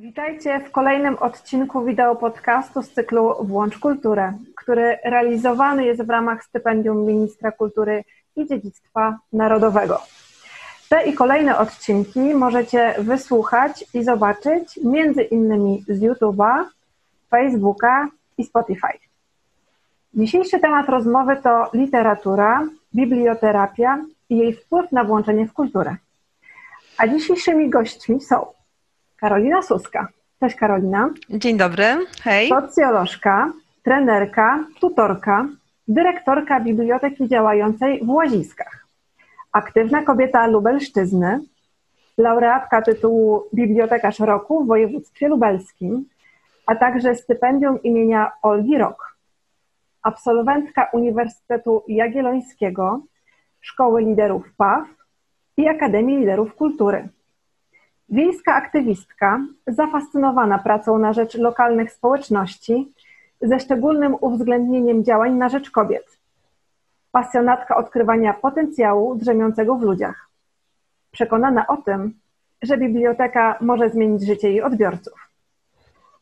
Witajcie w kolejnym odcinku wideo podcastu z cyklu Włącz Kulturę, który realizowany jest w ramach stypendium Ministra Kultury i Dziedzictwa Narodowego. Te i kolejne odcinki możecie wysłuchać i zobaczyć między innymi z YouTube'a, Facebooka i Spotify. Dzisiejszy temat rozmowy to literatura, biblioterapia i jej wpływ na włączenie w kulturę. A dzisiejszymi gośćmi są Karolina Suska. Cześć Karolina. Dzień dobry, hej. Socjolożka, trenerka, tutorka, dyrektorka biblioteki działającej w Łaziskach. Aktywna kobieta Lubelszczyzny, laureatka tytułu Bibliotekarz Roku w województwie lubelskim, a także stypendium imienia Olgi Rok. Absolwentka Uniwersytetu Jagiellońskiego, Szkoły Liderów PAW i Akademii Liderów Kultury. Wiejska aktywistka, zafascynowana pracą na rzecz lokalnych społeczności, ze szczególnym uwzględnieniem działań na rzecz kobiet. Pasjonatka odkrywania potencjału drzemiącego w ludziach. Przekonana o tym, że biblioteka może zmienić życie jej odbiorców.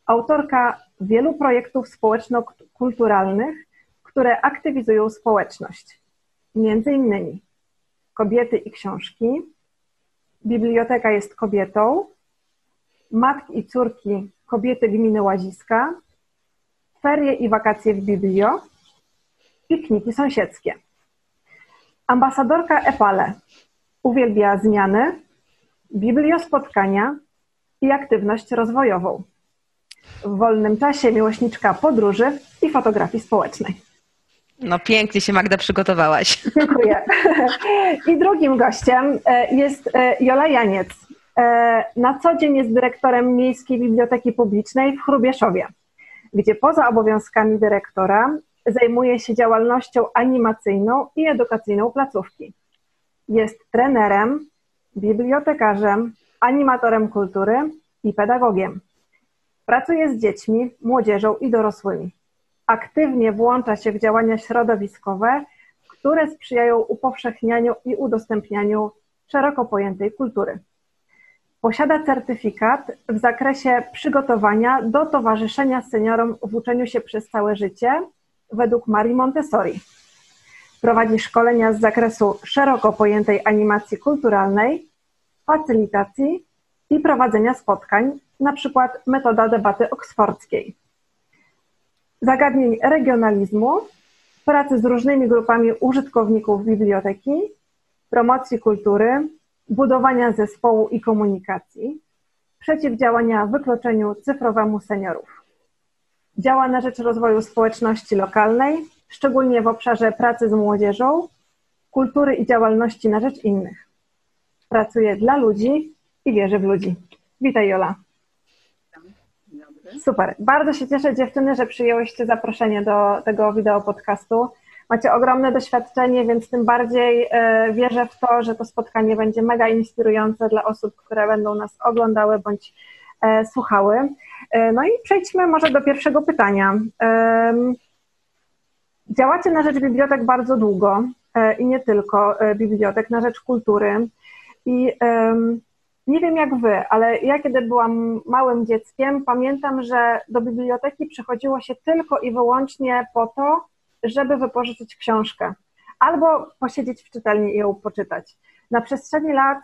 Autorka wielu projektów społeczno-kulturalnych, które aktywizują społeczność. Między innymi Kobiety i książki, Biblioteka jest kobietą, Matki i córki kobiety gminy Łaziska, Ferie i wakacje w Biblio, Pikniki sąsiedzkie. Ambasadorka EPALE uwielbia zmiany, bibliospotkania i aktywność rozwojową. W wolnym czasie miłośniczka podróży i fotografii społecznej. No pięknie się Magda przygotowałaś. Dziękuję. I drugim gościem e, jest e, Jola Janiec. E, na co dzień jest dyrektorem Miejskiej Biblioteki Publicznej w Chrubieszowie, gdzie poza obowiązkami dyrektora zajmuje się działalnością animacyjną i edukacyjną placówki. Jest trenerem, bibliotekarzem, animatorem kultury i pedagogiem. Pracuje z dziećmi, młodzieżą i dorosłymi aktywnie włącza się w działania środowiskowe, które sprzyjają upowszechnianiu i udostępnianiu szeroko pojętej kultury. Posiada certyfikat w zakresie przygotowania do towarzyszenia seniorom w uczeniu się przez całe życie według Marii Montessori. Prowadzi szkolenia z zakresu szeroko pojętej animacji kulturalnej, facylitacji i prowadzenia spotkań, na przykład metoda debaty oksfordzkiej zagadnień regionalizmu, pracy z różnymi grupami użytkowników biblioteki, promocji kultury, budowania zespołu i komunikacji, przeciwdziałania wykluczeniu cyfrowemu seniorów. Działa na rzecz rozwoju społeczności lokalnej, szczególnie w obszarze pracy z młodzieżą, kultury i działalności na rzecz innych. Pracuje dla ludzi i wierzy w ludzi. Witaj Jola. Super. Bardzo się cieszę dziewczyny, że przyjęłyście zaproszenie do tego wideo podcastu. Macie ogromne doświadczenie, więc tym bardziej e, wierzę w to, że to spotkanie będzie mega inspirujące dla osób, które będą nas oglądały bądź e, słuchały. E, no i przejdźmy może do pierwszego pytania. Działacie na rzecz bibliotek bardzo długo i nie tylko bibliotek, na rzecz kultury. I nie wiem jak wy, ale ja kiedy byłam małym dzieckiem, pamiętam, że do biblioteki przychodziło się tylko i wyłącznie po to, żeby wypożyczyć książkę albo posiedzieć w czytelni i ją poczytać. Na przestrzeni lat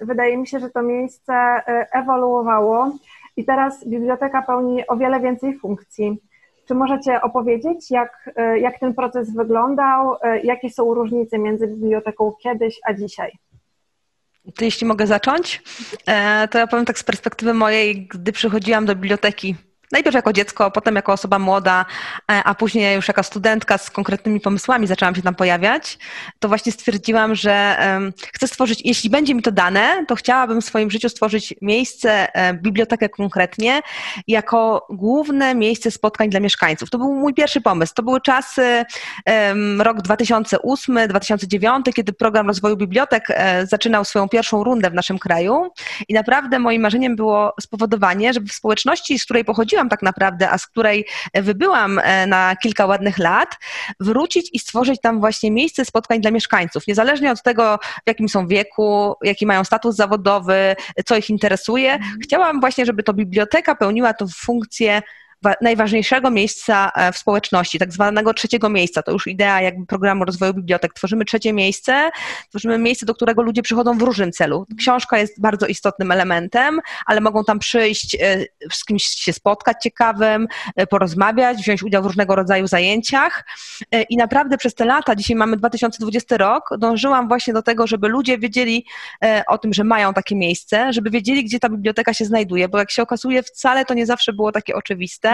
wydaje mi się, że to miejsce e, ewoluowało i teraz biblioteka pełni o wiele więcej funkcji. Czy możecie opowiedzieć, jak, e, jak ten proces wyglądał, e, jakie są różnice między biblioteką kiedyś a dzisiaj? To jeśli mogę zacząć, e, to ja powiem tak z perspektywy mojej, gdy przychodziłam do biblioteki najpierw jako dziecko, potem jako osoba młoda, e, a później już jako studentka z konkretnymi pomysłami zaczęłam się tam pojawiać, to właśnie stwierdziłam, że chcę stworzyć, jeśli będzie mi to dane, to chciałabym w swoim życiu stworzyć miejsce, e, bibliotekę konkretnie, jako główne miejsce spotkań dla mieszkańców. To był mój pierwszy pomysł. To były czasy rok 2008-2009, kiedy program rozwoju bibliotek e, zaczynał swoją pierwszą rundę w naszym kraju i naprawdę moim marzeniem było spowodowanie, żeby w społeczności, z której pochodziłam, porzuciłam tak naprawdę, a z której wybyłam na kilka ładnych lat, wrócić i stworzyć tam właśnie miejsce spotkań dla mieszkańców, niezależnie od tego, w jakim są wieku, jaki mają status zawodowy, co ich interesuje. Mhm. Chciałam właśnie, żeby to biblioteka pełniła tą funkcję najważniejszego miejsca e, w społeczności, tak zwanego trzeciego miejsca. To już idea jakby programu rozwoju bibliotek. Tworzymy trzecie miejsce, tworzymy miejsce, do którego ludzie przychodzą w różnym celu. Książka jest bardzo istotnym elementem, ale mogą tam przyjść, e, z kimś się spotkać ciekawym, e, porozmawiać, wziąć udział w różnego rodzaju zajęciach. I naprawdę przez te lata, dzisiaj mamy 2020 rok, dążyłam właśnie do tego, żeby ludzie wiedzieli o tym, że mają takie miejsce, żeby wiedzieli, gdzie ta biblioteka się znajduje, bo jak się okazuje, wcale to nie zawsze było takie oczywiste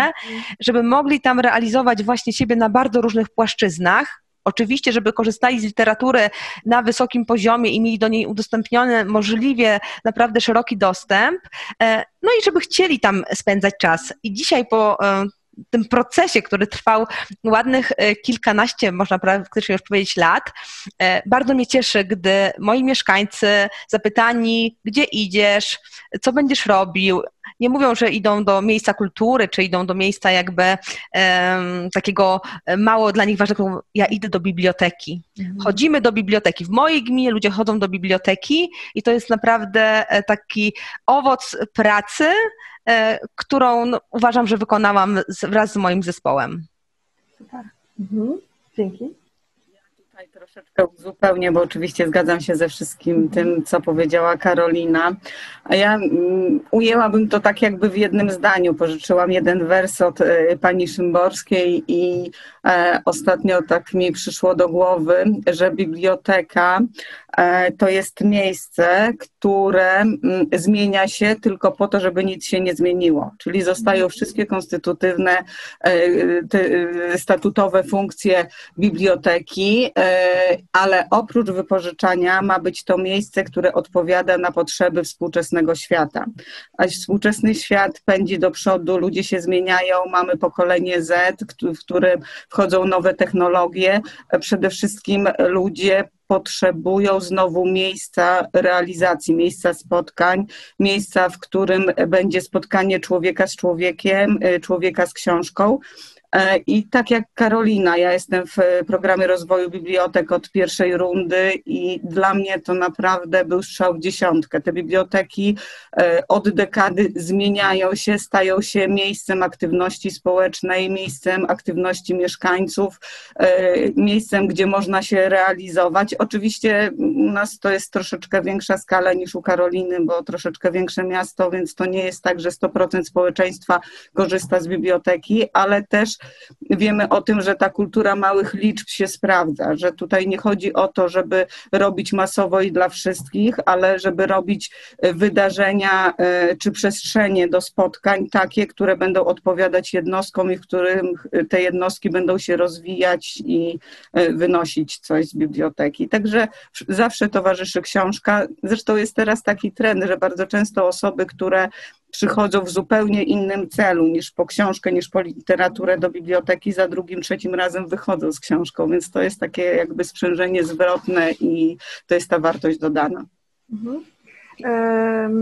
żeby mogli tam realizować właśnie siebie na bardzo różnych płaszczyznach. Oczywiście, żeby korzystali z literatury na wysokim poziomie i mieli do niej udostępniony możliwie naprawdę szeroki dostęp, e, no i żeby chcieli tam spędzać czas. I dzisiaj po e, tym procesie, który trwał ładnych e, kilkanaście, można praktycznie już powiedzieć, lat, bardzo mnie cieszy, gdy moi mieszkańcy zapytani, gdzie idziesz, co będziesz robił, nie mówią, że idą do miejsca kultury, czy idą do miejsca jakby um, takiego mało dla nich ważnego, ja idę do biblioteki. Mhm. Chodzimy do biblioteki. W mojej gminie ludzie chodzą do biblioteki i to jest naprawdę e, taki owoc pracy, e, którą no, uważam, że wykonałam wraz z moim zespołem. Super. Mhm. Dzięki tutaj troszeczkę zupełnie, bo oczywiście zgadzam się ze wszystkim tym, co powiedziała Karolina. A ja um, ujęłabym to tak jakby w jednym zdaniu. Pożyczyłam jeden wers od y, pani Szymborskiej i e, ostatnio tak mi przyszło do głowy, że biblioteka e, to jest miejsce, które m, zmienia się tylko po to, żeby nic się nie zmieniło. Czyli zostają wszystkie konstytutywne, e, te, statutowe funkcje biblioteki E, ale oprócz wypożyczania ma być to miejsce, które odpowiada na potrzeby współczesnego świata. A współczesny świat pędzi do przodu, ludzie się zmieniają, mamy pokolenie Z, w którym wchodzą nowe technologie. Przede wszystkim ludzie potrzebują znowu miejsca realizacji, miejsca spotkań, miejsca, w którym będzie spotkanie człowieka z człowiekiem, e, człowieka z książką. E, I tak jak Karolina, ja jestem w programie rozwoju bibliotek od pierwszej rundy i dla mnie to naprawdę był strzał w dziesiątkę. Te biblioteki e, od dekady zmieniają się, stają się miejscem aktywności społecznej, miejscem aktywności mieszkańców, e, miejscem, gdzie można się realizować. Oczywiście u nas to jest troszeczkę większa skala niż u Karoliny, bo troszeczkę większe miasto, więc to nie jest tak, że 100% społeczeństwa korzysta z biblioteki, ale też wiemy o tym, że ta kultura małych liczb się sprawdza, że tutaj nie chodzi o to, żeby robić masowo i dla wszystkich, ale żeby robić e, wydarzenia e, czy przestrzenie do spotkań takie, które będą odpowiadać jednostkom i w którym e, te jednostki będą się rozwijać i wynosić coś z biblioteki. Także zawsze towarzyszy książka. Zresztą jest teraz taki trend, że bardzo często osoby, które przychodzą w zupełnie innym celu niż po książkę, niż po literaturę do biblioteki, za drugim, trzecim razem wychodzą z książką, więc to jest takie jakby sprzężenie zwrotne i to jest ta wartość dodana. Mhm.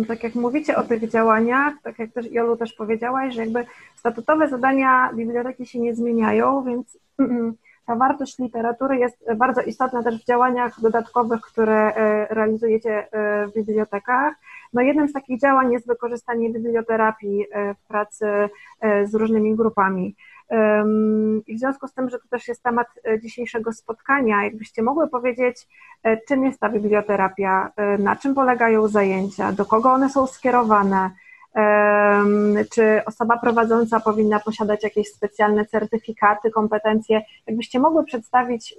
Tak jak mówicie o tych działaniach, tak jak też Jolu też powiedziałaś, że jakby statutowe zadania biblioteki się nie zmieniają, więc ta wartość literatury jest bardzo istotna też w działaniach dodatkowych, które e, realizujecie e, w bibliotekach. No jednym z takich działań jest wykorzystanie biblioterapii e, w pracy z różnymi grupami. I w związku z tym, że to też jest temat dzisiejszego spotkania, jakbyście mogły powiedzieć, czym jest ta biblioterapia, na czym polegają zajęcia, do kogo one są skierowane, czy osoba prowadząca powinna posiadać jakieś specjalne certyfikaty, kompetencje? Jakbyście mogły przedstawić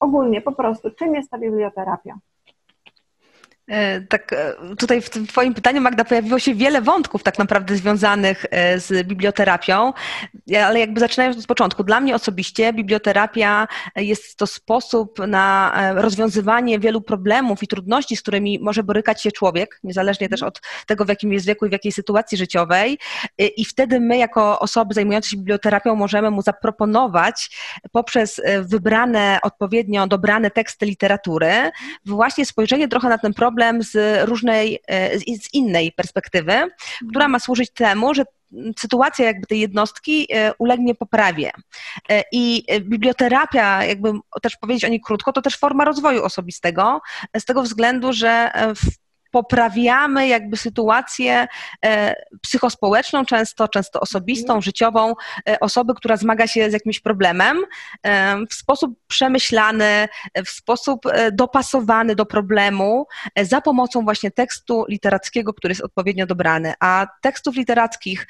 ogólnie po prostu, czym jest ta biblioterapia? E, tak, e, tutaj w Twoim pytaniu, Magda, pojawiło się wiele wątków tak naprawdę związanych e, z biblioterapią, ale jakby zaczynając od początku, dla mnie osobiście biblioterapia jest to sposób na rozwiązywanie wielu problemów i trudności, z którymi może borykać się człowiek, niezależnie też od tego, w jakim jest wieku i w jakiej sytuacji życiowej. I wtedy my, jako osoby zajmujące się biblioterapią, możemy mu zaproponować poprzez wybrane, odpowiednio dobrane teksty literatury, właśnie spojrzenie trochę na ten problem, problem z różnej, z innej perspektywy, która ma służyć temu, że sytuacja jakby tej jednostki e, ulegnie poprawie. E, I biblioterapia, jakby też powiedzieć o niej krótko, to też forma rozwoju osobistego, z tego względu, że w poprawiamy jakby sytuację e, psychospołeczną, często, często osobistą, mhm. życiową e, osoby, która zmaga się z jakimś problemem e, w sposób przemyślany, w sposób dopasowany do problemu za pomocą właśnie tekstu literackiego, który jest odpowiednio dobrany. A tekstów literackich,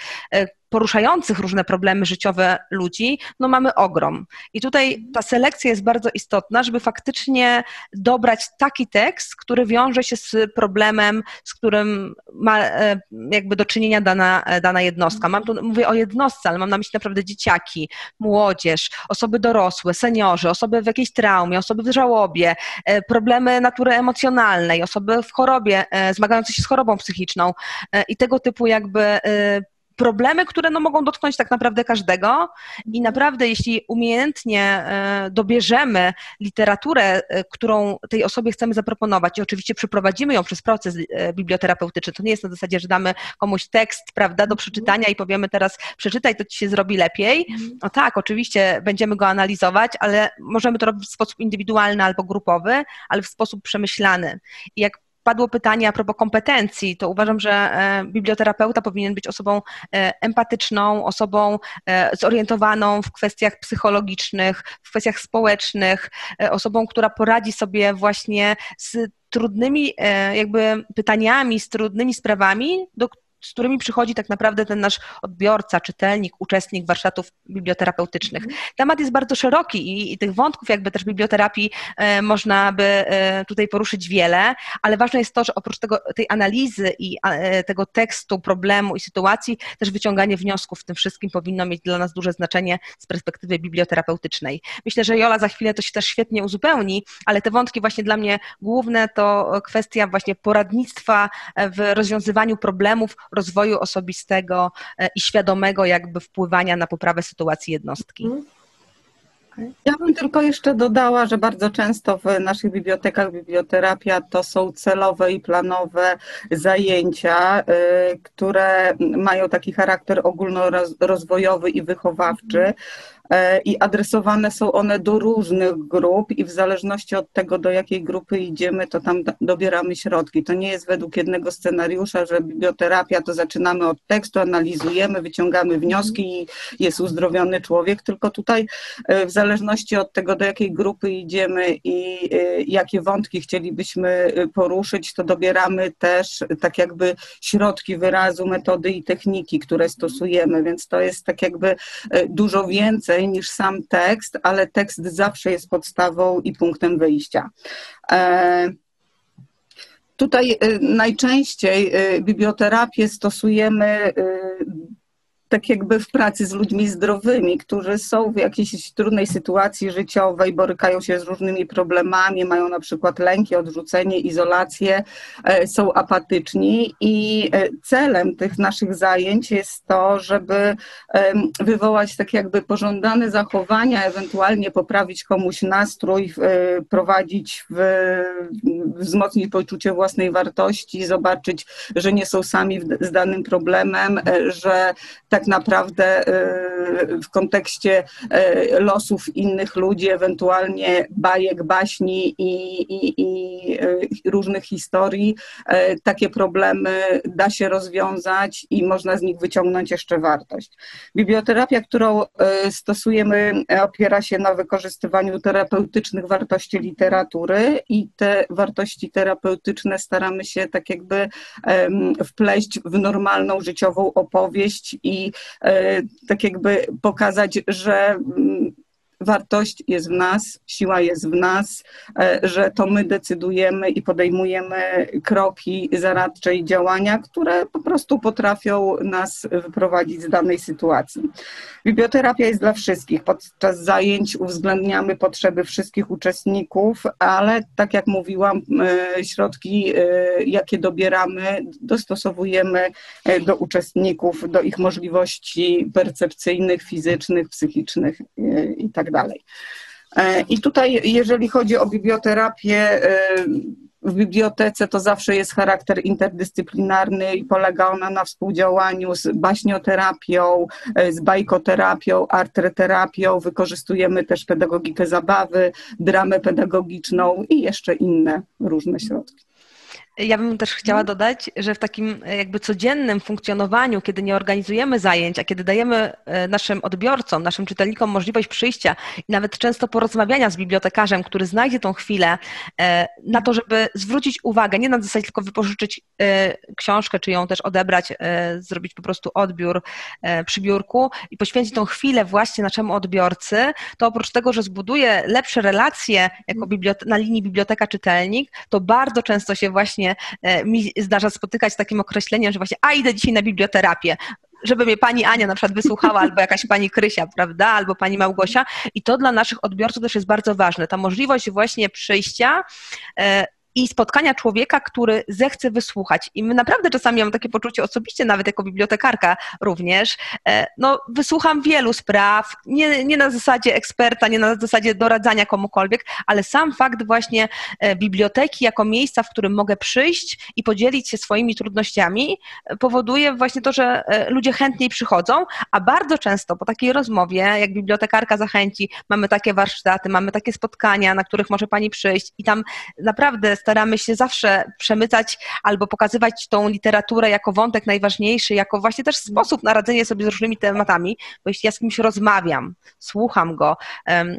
poruszających różne problemy życiowe ludzi, no mamy ogrom. I tutaj ta selekcja jest bardzo istotna, żeby faktycznie dobrać taki tekst, który wiąże się z problemem, z którym ma e, jakby do czynienia dana, dana jednostka. Mam tu, mówię o jednostce, ale mam na myśli naprawdę dzieciaki, młodzież, osoby dorosłe, seniorzy, osoby w jakiejś traumie, osoby w żałobie, e, problemy natury emocjonalnej, osoby w chorobie, e, zmagające się z chorobą psychiczną i tego typu jakby problemy, które no, mogą dotknąć tak naprawdę każdego i naprawdę jeśli umiejętnie e, dobierzemy literaturę, e, którą tej osobie chcemy zaproponować i oczywiście przeprowadzimy ją przez proces e, biblioterapeutyczny, to nie jest na zasadzie, że damy komuś tekst, prawda, do przeczytania i powiemy teraz przeczytaj, to ci się zrobi lepiej. No tak, oczywiście będziemy go analizować, ale możemy to robić w sposób indywidualny albo grupowy, ale w sposób przemyślany. I jak padło pytanie a propos kompetencji, to uważam, że e, biblioterapeuta powinien być osobą e, empatyczną, osobą e, zorientowaną w kwestiach psychologicznych, w kwestiach społecznych, osobą, która poradzi sobie właśnie z trudnymi jakby pytaniami, z trudnymi sprawami, do z którymi przychodzi tak naprawdę ten nasz odbiorca, czytelnik, uczestnik warsztatów biblioterapeutycznych. Mhm. Temat jest bardzo szeroki i, i tych wątków jakby też biblioterapii e, można by e, tutaj poruszyć wiele, ale ważne jest to, że oprócz tego, tej analizy i e, tego tekstu, problemu i sytuacji, też wyciąganie wniosków w tym wszystkim powinno mieć dla nas duże znaczenie z perspektywy biblioterapeutycznej. Myślę, że Jola za chwilę to się też świetnie uzupełni, ale te wątki właśnie dla mnie główne to kwestia właśnie poradnictwa w rozwiązywaniu problemów, rozwoju osobistego e, i świadomego jakby wpływania na poprawę sytuacji jednostki. Mhm. Ja bym tylko jeszcze dodała, że bardzo często w naszych bibliotekach biblioterapia to są celowe i planowe zajęcia, y, które mają taki charakter ogólnorozwojowy i wychowawczy. E, i adresowane są one do różnych grup i w zależności od tego, do jakiej grupy idziemy, to tam dobieramy środki. To nie jest według jednego scenariusza, że biblioterapia to zaczynamy od tekstu, analizujemy, wyciągamy wnioski i jest uzdrowiony człowiek, tylko tutaj e, w zależności od tego, do jakiej grupy idziemy i e, jakie wątki chcielibyśmy poruszyć, to dobieramy też tak jakby środki wyrazu, metody i techniki, które stosujemy, więc to jest tak jakby dużo więcej niż sam tekst, ale tekst zawsze jest podstawą i punktem wyjścia. E, tutaj e, najczęściej e, biblioterapię stosujemy tak jakby w pracy z ludźmi zdrowymi, którzy są w jakiejś trudnej sytuacji życiowej, borykają się z różnymi problemami, mają na przykład lęki, odrzucenie, izolację, e, są apatyczni i e, celem tych naszych zajęć jest to, żeby wywołać tak jakby pożądane zachowania, ewentualnie poprawić komuś nastrój, e, prowadzić w, wzmocnić poczucie własnej wartości, zobaczyć, że nie są sami z danym problemem, że tak tak naprawdę y, w kontekście y, losów innych ludzi, ewentualnie bajek, baśni i, i, i różnych historii, takie problemy da się rozwiązać i można z nich wyciągnąć jeszcze wartość. Biblioterapia, którą stosujemy, opiera się na wykorzystywaniu terapeutycznych wartości literatury i te wartości terapeutyczne staramy się tak jakby wpleść w normalną życiową opowieść i E, tak jakby pokazać, że mm, wartość jest w nas, siła jest w nas, e, że to my decydujemy i podejmujemy kroki zaradcze i działania, które po prostu potrafią nas wyprowadzić z danej sytuacji. Biblioterapia jest dla wszystkich. Podczas zajęć uwzględniamy potrzeby wszystkich uczestników, ale tak jak mówiłam, e, środki, e, jakie dobieramy, dostosowujemy do uczestników, do ich możliwości percepcyjnych, fizycznych, psychicznych itd. Tak dalej. E, I tutaj, jeżeli chodzi o biblioterapię, e, w bibliotece to zawsze jest charakter interdyscyplinarny i polega ona na współdziałaniu z baśnioterapią, e, z bajkoterapią, artreterapią. Wykorzystujemy też pedagogikę zabawy, dramę pedagogiczną i jeszcze inne różne środki. Ja bym też chciała mhm. dodać, że w takim e, jakby codziennym funkcjonowaniu, kiedy nie organizujemy zajęć, a kiedy dajemy e, naszym odbiorcom, naszym czytelnikom możliwość przyjścia i nawet często porozmawiania z bibliotekarzem, który znajdzie tą chwilę e, na to, żeby zwrócić uwagę, nie na zasadzie tylko wypożyczyć książkę, czy ją też odebrać, zrobić po prostu odbiór przy biurku i poświęcić tą chwilę właśnie naszemu odbiorcy, to oprócz tego, że zbuduje lepsze relacje jako na linii biblioteka-czytelnik, to bardzo często się właśnie E, mi zdarza spotykać z takim określeniem, że właśnie, a idę dzisiaj na biblioterapię żeby mnie pani Ania na przykład wysłuchała, albo jakaś pani Krysia, prawda, albo pani Małgosia. I to dla naszych odbiorców też jest bardzo ważne. Ta możliwość właśnie przyjścia e, i spotkania człowieka, który zechce wysłuchać. I my naprawdę czasami mam takie poczucie osobiście, nawet jako bibliotekarka również, e, no wysłucham wielu spraw, nie, nie na zasadzie eksperta, nie na zasadzie doradzania komukolwiek, ale sam fakt właśnie e, biblioteki jako miejsca, w którym mogę przyjść i podzielić się swoimi trudnościami, e, powoduje właśnie to, że ludzie chętniej przychodzą, a bardzo często po takiej rozmowie, jak bibliotekarka zachęci, mamy takie warsztaty, mamy takie spotkania, na których może pani przyjść i tam naprawdę staramy się zawsze przemycać albo pokazywać tą literaturę jako wątek najważniejszy, jako właśnie też sposób na radzenie sobie z różnymi tematami, bo jeśli ja z kimś rozmawiam, słucham go,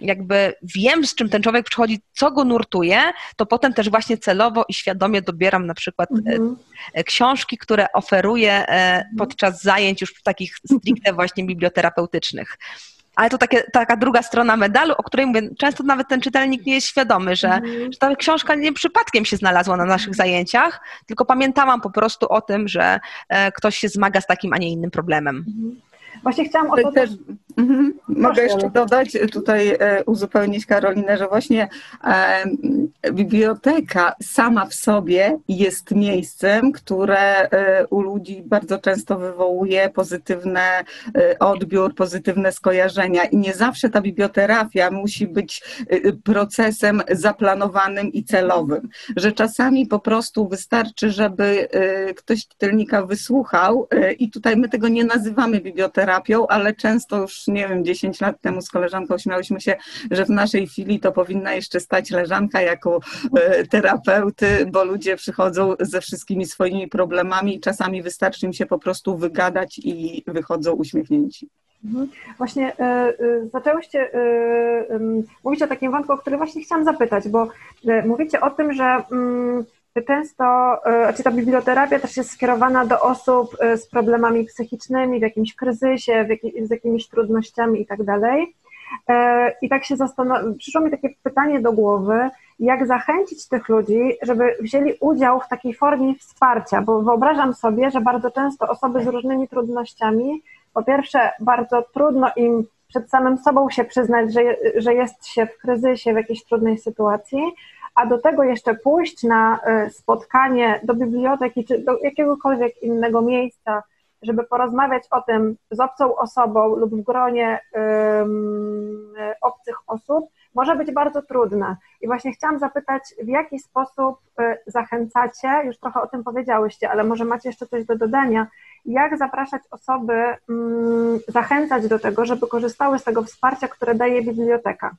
jakby wiem, z czym ten człowiek przychodzi, co go nurtuje, to potem też właśnie celowo i świadomie dobieram na przykład e, mhm. książki, które oferuję e, podczas zajęć już takich stricte właśnie biblioterapeutycznych ale to takie, taka druga strona medalu, o której mówię, często nawet ten czytelnik nie jest świadomy, że, mm. że ta książka nie przypadkiem się znalazła na naszych zajęciach, tylko pamiętałam po prostu o tym, że e, ktoś się zmaga z takim, a nie innym problemem. Mm. Właśnie chciałam o to też... Mhm. Mogę jeszcze dodać, tutaj e, uzupełnić Karolinę, że właśnie e, biblioteka sama w sobie jest miejscem, które e, u ludzi bardzo często wywołuje pozytywny odbiór, pozytywne skojarzenia. I nie zawsze ta biblioterapia musi być procesem zaplanowanym i celowym, że czasami po prostu wystarczy, żeby ktoś czytelnika wysłuchał i tutaj my tego nie nazywamy biblioterapią, ale często już nie wiem, 10 lat temu z koleżanką śmiałyśmy się, że w naszej chwili to powinna jeszcze stać leżanka jako e, terapeuty, bo ludzie przychodzą ze wszystkimi swoimi problemami i czasami wystarczy im się po prostu wygadać i wychodzą uśmiechnięci. Mhm. Właśnie y, y, zaczęłyście mówić o takim wątku, o który właśnie chciałam zapytać, bo mówicie o tym, że y, często, czy ta biblioterapia też jest skierowana do osób z problemami psychicznymi, w jakimś kryzysie, w z jakimiś trudnościami i tak dalej. I tak się zastanowiłam, przyszło mi takie pytanie do głowy, jak zachęcić tych ludzi, żeby wzięli udział w takiej formie wsparcia, bo wyobrażam sobie, że bardzo często osoby z różnymi trudnościami po pierwsze, bardzo trudno im przed samym sobą się przyznać, że, że jest się w kryzysie, w jakiejś trudnej sytuacji, a do tego jeszcze pójść na e, spotkanie do biblioteki czy do jakiegokolwiek innego miejsca, żeby porozmawiać o tym z obcą osobą lub w gronie obcych osób, może być bardzo trudne. I właśnie chciałam zapytać, w jaki sposób e, zachęcacie, już trochę o tym powiedziałyście, ale może macie jeszcze coś do dodania, jak zapraszać osoby, mm, zachęcać do tego, żeby korzystały z tego wsparcia, które daje biblioteka?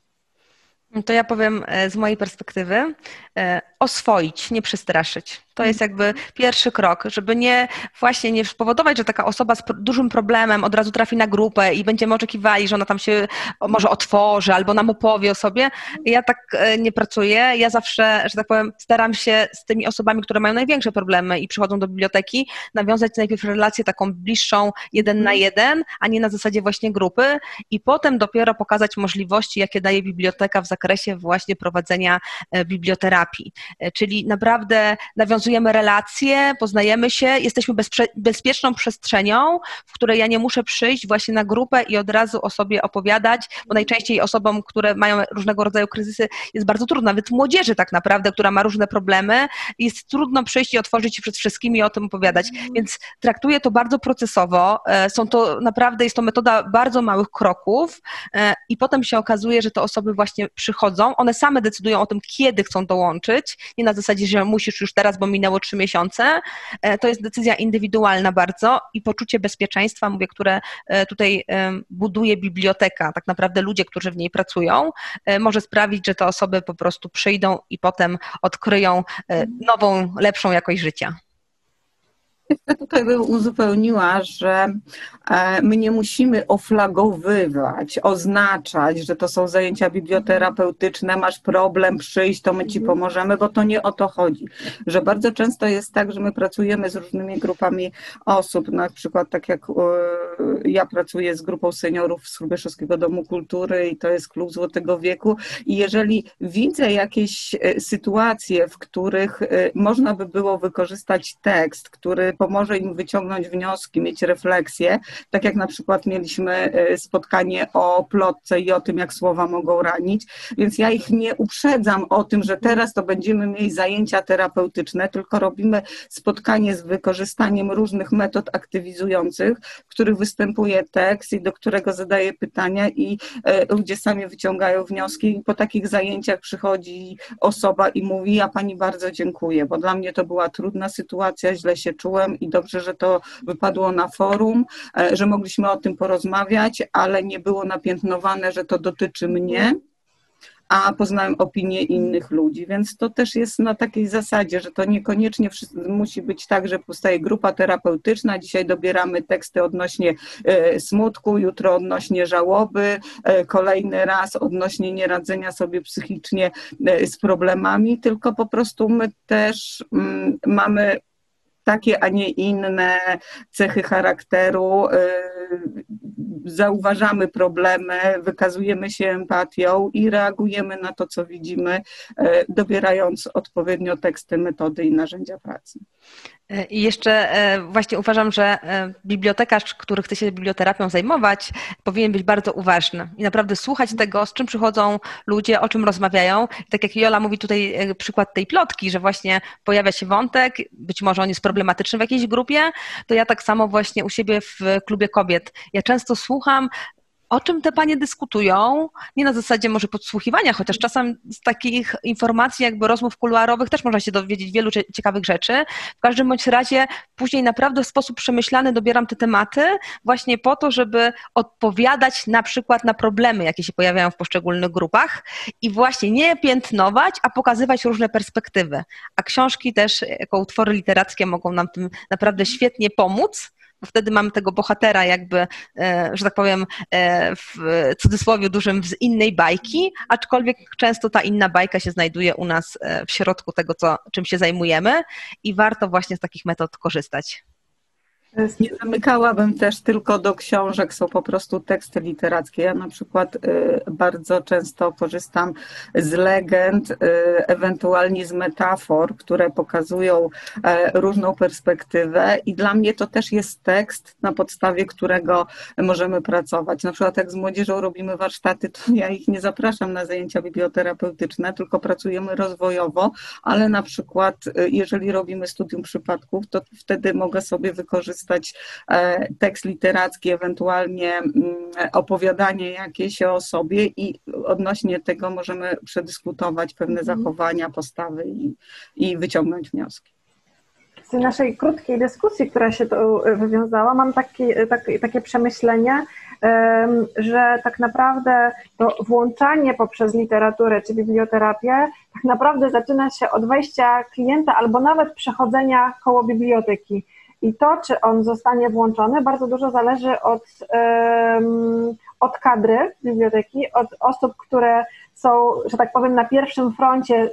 To ja powiem e, z mojej perspektywy, e, oswoić, nie przestraszyć. To jest jakby pierwszy krok, żeby nie właśnie nie spowodować, że taka osoba z dużym problemem od razu trafi na grupę i będziemy oczekiwali, że ona tam się może otworzy albo nam opowie o sobie. Ja tak e, nie pracuję. Ja zawsze, że tak powiem, staram się z tymi osobami, które mają największe problemy i przychodzą do biblioteki, nawiązać najpierw relację taką bliższą jeden na jeden, a nie na zasadzie właśnie grupy i potem dopiero pokazać możliwości, jakie daje biblioteka w zakresie właśnie prowadzenia e, biblioterapii. E, czyli naprawdę nawiązujemy relacje, poznajemy się, jesteśmy bezprze- bezpieczną przestrzenią, w której ja nie muszę przyjść właśnie na grupę i od razu o sobie opowiadać, bo najczęściej osobom, które mają różnego rodzaju kryzysy, jest bardzo trudno, nawet młodzieży tak naprawdę, która ma różne problemy, jest trudno przyjść i otworzyć się przed wszystkimi i o tym opowiadać. Mhm. Więc traktuję to bardzo procesowo. E, są to naprawdę, jest to metoda bardzo małych kroków i potem się okazuje, że te osoby właśnie przychodzą, one same decydują o tym, kiedy chcą dołączyć nie na zasadzie, że musisz już teraz, bo minęło trzy miesiące. E, to jest decyzja indywidualna bardzo i poczucie bezpieczeństwa, mówię, które e, tutaj buduje biblioteka, tak naprawdę ludzie, którzy w niej pracują, może sprawić, że te osoby po prostu przyjdą i potem odkryją nową, lepszą jakość życia. Jeszcze tutaj bym uzupełniła, że e, my nie musimy oflagowywać, oznaczać, że to są zajęcia biblioterapeutyczne, masz problem, przyjść, to my ci mhm. pomożemy, bo to nie o to chodzi. Że bardzo często jest tak, że my pracujemy z różnymi grupami osób, na przykład tak jak e, ja pracuję z grupą seniorów z Hrubieszowskiego Domu Kultury i to jest klub Złotego Wieku i jeżeli widzę jakieś e, sytuacje, w których można by było wykorzystać tekst, który pomoże im wyciągnąć wnioski, mieć refleksję, tak jak na przykład mieliśmy e, spotkanie o plotce i o tym, jak słowa mogą ranić, więc ja ich nie uprzedzam o tym, że teraz to będziemy mieli zajęcia terapeutyczne, tylko robimy spotkanie z wykorzystaniem różnych metod aktywizujących, w których występuje tekst i do którego zadaję pytania i e, ludzie sami wyciągają wnioski. I po takich zajęciach przychodzi osoba i mówi, ja pani bardzo dziękuję, bo dla mnie to była trudna sytuacja, źle się czułem, i dobrze, że to wypadło na forum, e, że mogliśmy o tym porozmawiać, ale nie było napiętnowane, że to dotyczy mnie a poznałem opinie innych ludzi, więc to też jest na takiej zasadzie, że to niekoniecznie musi być tak, że powstaje grupa terapeutyczna, dzisiaj dobieramy teksty odnośnie e, smutku, jutro odnośnie żałoby, e, kolejny raz odnośnie nieradzenia sobie psychicznie z problemami, tylko po prostu my też mm, mamy takie, a nie inne cechy charakteru, y, zauważamy problemy, wykazujemy się empatią i reagujemy na to, co widzimy, y, dobierając odpowiednio teksty, metody i narzędzia pracy. I jeszcze e, właśnie uważam, że e, bibliotekarz, który chce się biblioterapią zajmować, powinien być bardzo uważny i naprawdę słuchać tego, z czym przychodzą ludzie, o czym rozmawiają. Tak jak Jola mówi tutaj e, przykład tej plotki, że właśnie pojawia się wątek, być może on jest problematyczny w jakiejś grupie, to ja tak samo właśnie u siebie w klubie kobiet. Ja często słucham o czym te panie dyskutują, nie na zasadzie może podsłuchiwania, chociaż czasem z takich informacji, jakby rozmów kuluarowych też można się dowiedzieć wielu ciekawych rzeczy. W każdym bądź razie później naprawdę w sposób przemyślany dobieram te tematy właśnie po to, żeby odpowiadać na przykład na problemy, jakie się pojawiają w poszczególnych grupach i właśnie nie piętnować, a pokazywać różne perspektywy. A książki też jako utwory literackie mogą nam tym naprawdę świetnie pomóc wtedy mamy tego bohatera jakby, e, że tak powiem, e, w cudzysłowie dużym z innej bajki, aczkolwiek często ta inna bajka się znajduje u nas e, w środku tego, co, czym się zajmujemy i warto właśnie z takich metod korzystać. Nie zamykałabym też tylko do książek, są po prostu teksty literackie. Ja na przykład y, bardzo często korzystam z legend, y, ewentualnie z metafor, które pokazują e, różną perspektywę i dla mnie to też jest tekst, na podstawie którego możemy pracować. Na przykład jak z młodzieżą robimy warsztaty, to ja ich nie zapraszam na zajęcia biblioterapeutyczne, tylko pracujemy rozwojowo, ale na przykład y, jeżeli robimy studium przypadków, to wtedy mogę sobie wykorzystać wykorzystać e, tekst literacki, ewentualnie mm, opowiadanie jakieś o sobie i odnośnie tego możemy przedyskutować pewne mhm. zachowania, postawy i, i wyciągnąć wnioski. Z naszej krótkiej dyskusji, która się tu wywiązała, mam taki, taki, takie przemyślenie, że tak naprawdę to włączanie poprzez literaturę czy biblioterapię tak naprawdę zaczyna się od wejścia klienta albo nawet przechodzenia koło biblioteki. I to, czy on zostanie włączony, bardzo dużo zależy od, od kadry biblioteki, od osób, które są, że tak powiem, na pierwszym froncie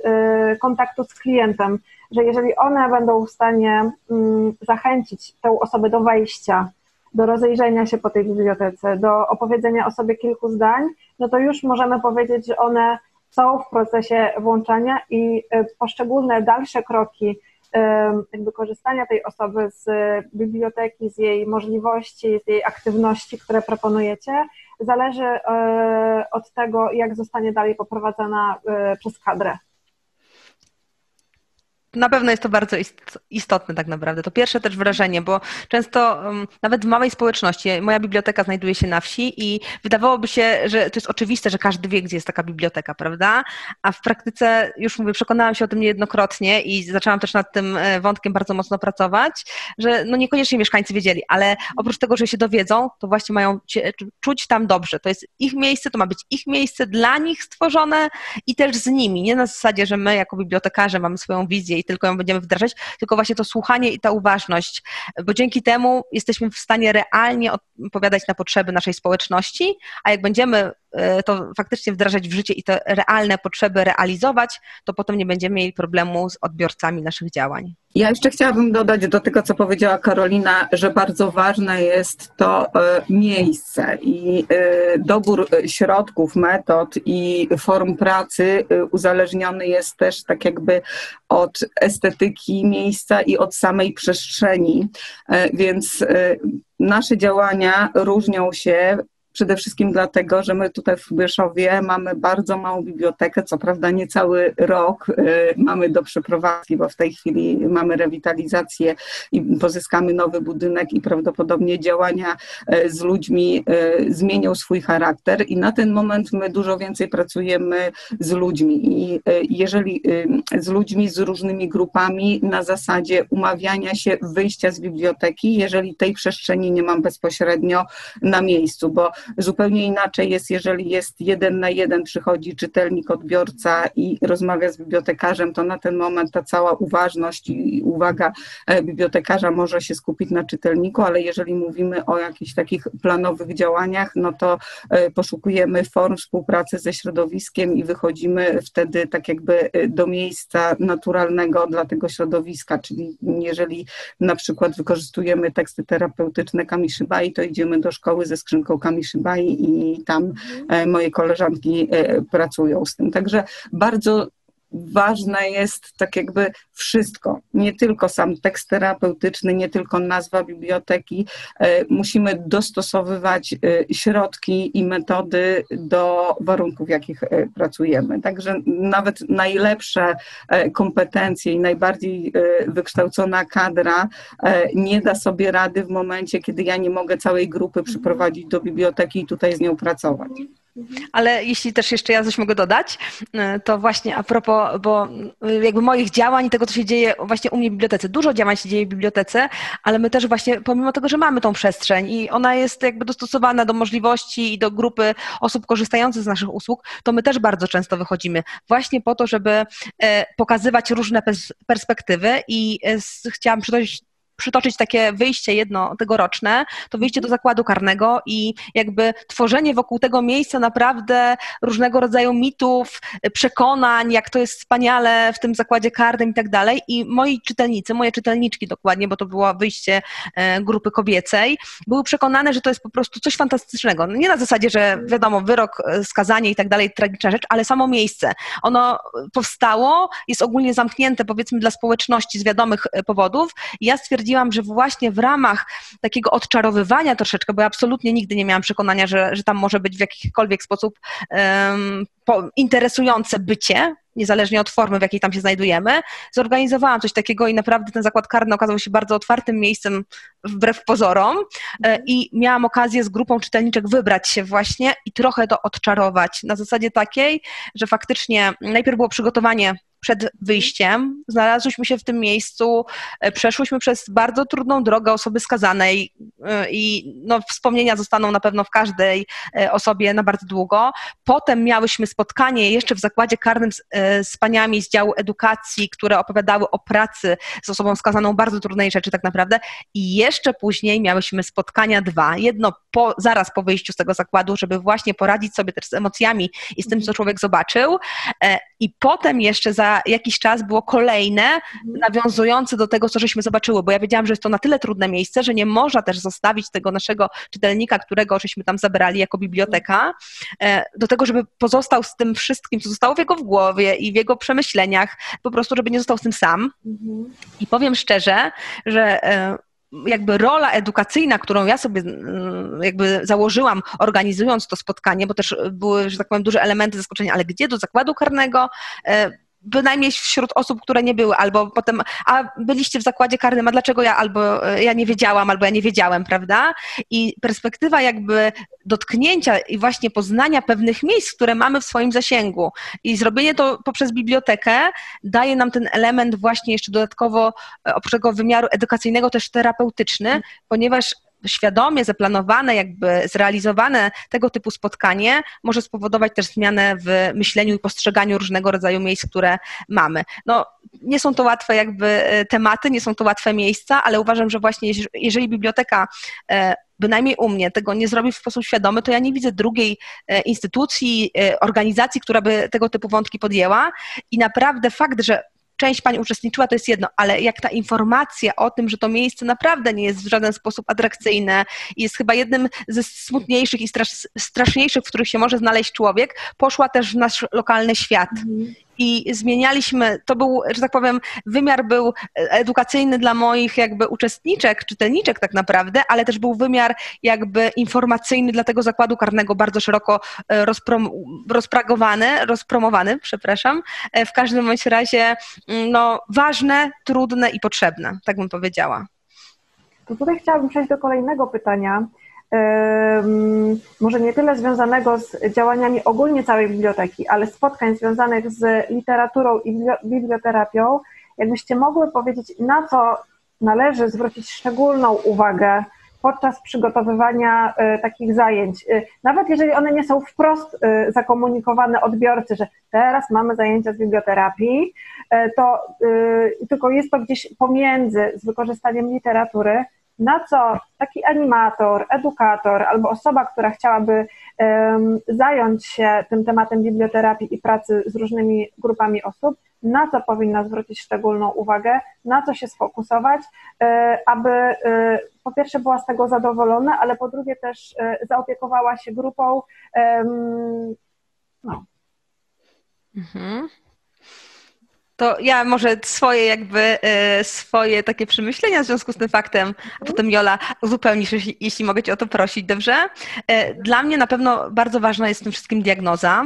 y, kontaktu z klientem, że jeżeli one będą w stanie mm, zachęcić tę osobę do wejścia, do rozejrzenia się po tej bibliotece, do opowiedzenia o sobie kilku zdań, no to już możemy powiedzieć, że one są w procesie włączania i y, poszczególne dalsze kroki jakby korzystania tej osoby z biblioteki, z jej możliwości, z jej aktywności, które proponujecie, zależy e, od tego, jak zostanie dalej poprowadzona e, przez kadrę. Na pewno jest to bardzo istotne tak naprawdę. To pierwsze też wrażenie, bo często nawet w małej społeczności, moja biblioteka znajduje się na wsi i wydawałoby się, że to jest oczywiste, że każdy wie, gdzie jest taka biblioteka, prawda? A w praktyce, już mówię, przekonałam się o tym niejednokrotnie i zaczęłam też nad tym e, wątkiem bardzo mocno pracować, że no niekoniecznie mieszkańcy wiedzieli, ale oprócz tego, że się dowiedzą, to właśnie mają czuć tam dobrze. To jest ich miejsce, to ma być ich miejsce, dla nich stworzone i też z nimi. Nie na zasadzie, że my jako bibliotekarze mamy swoją wizję i tylko ją będziemy wdrażać, tylko właśnie to słuchanie i ta uważność, bo dzięki temu jesteśmy w stanie realnie odpowiadać na potrzeby naszej społeczności, a jak będziemy to faktycznie wdrażać w życie i te realne potrzeby realizować, to potem nie będziemy mieli problemu z odbiorcami naszych działań. Ja jeszcze chciałabym dodać do tego, co powiedziała Karolina, że bardzo ważne jest to e, miejsce i e, dobór środków, metod i form pracy uzależniony jest też tak jakby od estetyki miejsca i od samej przestrzeni. Więc nasze działania różnią się Przede wszystkim dlatego, że my tutaj w Bieszowie mamy bardzo małą bibliotekę, co prawda nie cały rok y, mamy do przeprowadzki, bo w tej chwili mamy rewitalizację i pozyskamy nowy budynek i prawdopodobnie działania y, z ludźmi y, zmienią swój charakter i na ten moment my dużo więcej pracujemy z ludźmi. I jeżeli z ludźmi, z różnymi grupami na zasadzie umawiania się wyjścia z biblioteki, jeżeli tej przestrzeni nie mam bezpośrednio na miejscu, bo Zupełnie inaczej jest, jeżeli jest jeden na jeden, przychodzi czytelnik, odbiorca i rozmawia z bibliotekarzem, to na ten moment ta cała uważność i uwaga e, bibliotekarza może się skupić na czytelniku, ale jeżeli mówimy o jakichś takich planowych działaniach, no to e, poszukujemy form współpracy ze środowiskiem i wychodzimy wtedy tak jakby e, do miejsca naturalnego dla tego środowiska, czyli jeżeli na przykład wykorzystujemy teksty terapeutyczne Kamishibai, to idziemy do szkoły ze skrzynką Kamishibai i tam e, moje koleżanki e, pracują z tym. Także bardzo ważne jest tak jakby wszystko, nie tylko sam tekst terapeutyczny, nie tylko nazwa biblioteki. E, musimy dostosowywać środki i metody do warunków, w jakich pracujemy. Także nawet najlepsze kompetencje i najbardziej wykształcona kadra nie da sobie rady w momencie, kiedy ja nie mogę całej grupy przyprowadzić do biblioteki i tutaj z nią pracować. Ale jeśli też jeszcze ja coś mogę dodać, e, to właśnie a propos, bo e, jakby moich działań i tego, co się dzieje właśnie u mnie w bibliotece. Dużo działań się dzieje w bibliotece, ale my też właśnie, pomimo tego, że mamy tą przestrzeń i ona jest jakby dostosowana do możliwości i do grupy osób korzystających z naszych usług, to my też bardzo często wychodzimy właśnie po to, żeby e, pokazywać różne perspektywy i chciałam przytoczyć przytoczyć takie wyjście jedno tegoroczne, to wyjście do zakładu karnego i jakby tworzenie wokół tego miejsca naprawdę różnego rodzaju mitów, przekonań, jak to jest wspaniale w tym zakładzie karnym i tak dalej. I moi czytelnicy, moje czytelniczki dokładnie, bo to było wyjście e, grupy kobiecej, były przekonane, że to jest po prostu coś fantastycznego. No nie na zasadzie, że wiadomo, wyrok, e, skazanie i tak dalej, tragiczna rzecz, ale samo miejsce. Ono powstało, jest ogólnie zamknięte powiedzmy dla społeczności z wiadomych e, powodów. I ja stwierdziłam, stwierdziłam, że właśnie w ramach takiego odczarowywania troszeczkę, bo ja absolutnie nigdy nie miałam przekonania, że, że tam może być w jakikolwiek sposób um, po, interesujące bycie, niezależnie od formy, w jakiej tam się znajdujemy, zorganizowałam coś takiego i naprawdę ten zakład karny okazał się bardzo otwartym miejscem wbrew pozorom e, i miałam okazję z grupą czytelniczek wybrać się właśnie i trochę to odczarować na zasadzie takiej, że faktycznie najpierw było przygotowanie przed wyjściem. Znalazłyśmy się w tym miejscu, e, przeszłyśmy przez bardzo trudną drogę osoby skazanej e, i no, wspomnienia zostaną na pewno w każdej e, osobie na bardzo długo. Potem miałyśmy spotkanie jeszcze w zakładzie karnym z, z paniami z działu edukacji, które opowiadały o pracy z osobą skazaną, bardzo trudnej rzeczy tak naprawdę. I jeszcze później miałyśmy spotkania dwa. Jedno po, zaraz po wyjściu z tego zakładu, żeby właśnie poradzić sobie też z emocjami i z tym, co człowiek zobaczył. I potem jeszcze za jakiś czas było kolejne, mhm. nawiązujące do tego, co żeśmy zobaczyły, bo ja wiedziałam, że jest to na tyle trudne miejsce, że nie można też zostawić tego naszego czytelnika, którego żeśmy tam zabrali jako biblioteka, e, do tego, żeby pozostał z tym wszystkim, co zostało w jego w głowie i w jego przemyśleniach, po prostu, żeby nie został z tym sam. Mhm. I powiem szczerze, że e, jakby rola edukacyjna, którą ja sobie mm, jakby założyłam, organizując to spotkanie, bo też były, że tak powiem, duże elementy zaskoczenia, ale gdzie do zakładu karnego? Bynajmniej wśród osób, które nie były, albo potem, a byliście w zakładzie karnym, a dlaczego ja albo e, ja nie wiedziałam, albo ja nie wiedziałem, prawda? I perspektywa jakby dotknięcia i właśnie poznania pewnych miejsc, które mamy w swoim zasięgu i zrobienie to poprzez bibliotekę daje nam ten element właśnie jeszcze dodatkowo e, obszego wymiaru edukacyjnego, też terapeutyczny, ponieważ świadomie zaplanowane, jakby zrealizowane tego typu spotkanie może spowodować też zmianę w myśleniu i postrzeganiu różnego rodzaju miejsc, które mamy. No, nie są to łatwe jakby e, tematy, nie są to łatwe miejsca, ale uważam, że właśnie jeżeli biblioteka e, bynajmniej u mnie tego nie zrobi w sposób świadomy, to ja nie widzę drugiej e, instytucji, organizacji, która by tego typu wątki podjęła. I naprawdę fakt, że część pań uczestniczyła, to jest jedno, ale jak ta informacja o tym, że to miejsce naprawdę nie jest w żaden sposób atrakcyjne i jest chyba jednym ze smutniejszych i strasz, straszniejszych, w których się może znaleźć człowiek, poszła też w nasz lokalny świat. Mhm i zmienialiśmy, to był, że tak powiem, wymiar był edukacyjny dla moich jakby uczestniczek, czytelniczek tak naprawdę, ale też był wymiar jakby informacyjny dla tego zakładu karnego bardzo szeroko e, rozprom rozpragowany, rozpromowany, przepraszam. E, w każdym bądź razie mm, no, ważne, trudne i potrzebne, tak bym powiedziała. To tutaj chciałabym przejść do kolejnego pytania może nie tyle związanego z działaniami ogólnie całej biblioteki, ale spotkań związanych z literaturą i biblioterapią, jakbyście mogły powiedzieć, na co należy zwrócić szczególną uwagę podczas przygotowywania e, takich zajęć. E, nawet jeżeli one nie są wprost e, zakomunikowane odbiorcy, że teraz mamy zajęcia z biblioterapii, to tylko jest to gdzieś pomiędzy z wykorzystaniem literatury, na co taki animator, edukator albo osoba, która chciałaby zająć się tym tematem biblioterapii i pracy z różnymi grupami osób, na co powinna zwrócić szczególną uwagę, na co się sfokusować, e, aby e, po pierwsze była z tego zadowolona, ale po drugie też e, zaopiekowała się grupą. No. Mhm to ja może swoje jakby, e, swoje takie przemyślenia w związku z tym faktem, a potem Jola uzupełnisz, jeśli, mogę Cię o to prosić, dobrze? E, dla mnie na pewno bardzo ważna jest w tym wszystkim diagnoza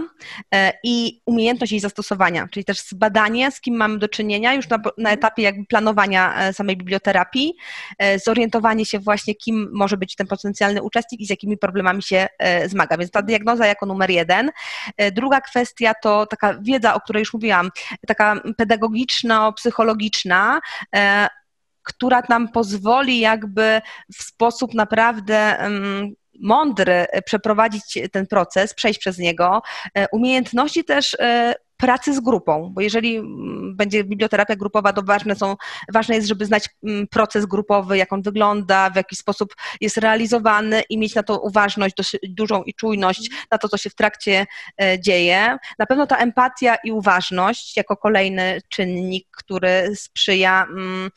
e, i umiejętność jej zastosowania, czyli też zbadanie, z kim mamy do czynienia już na, na etapie jakby planowania samej biblioterapii, zorientowanie się właśnie, kim może być ten potencjalny uczestnik i z jakimi problemami się zmaga. Więc ta diagnoza jako numer jeden. Druga kwestia to taka wiedza, o której już mówiłam, taka pedagogiczno-psychologiczna, e, która nam pozwoli jakby w sposób naprawdę mądry przeprowadzić ten proces, przejść przez niego. E, umiejętności też e, pracy z grupą, bo jeżeli mm, będzie biblioterapia grupowa, to ważne, są, ważne jest, żeby znać mm, proces grupowy, jak on wygląda, w jaki sposób jest realizowany i mieć na to uważność dosyć dużą i czujność na to, co się w trakcie e, dzieje. Na pewno ta empatia i uważność jako kolejny czynnik, który sprzyja mm,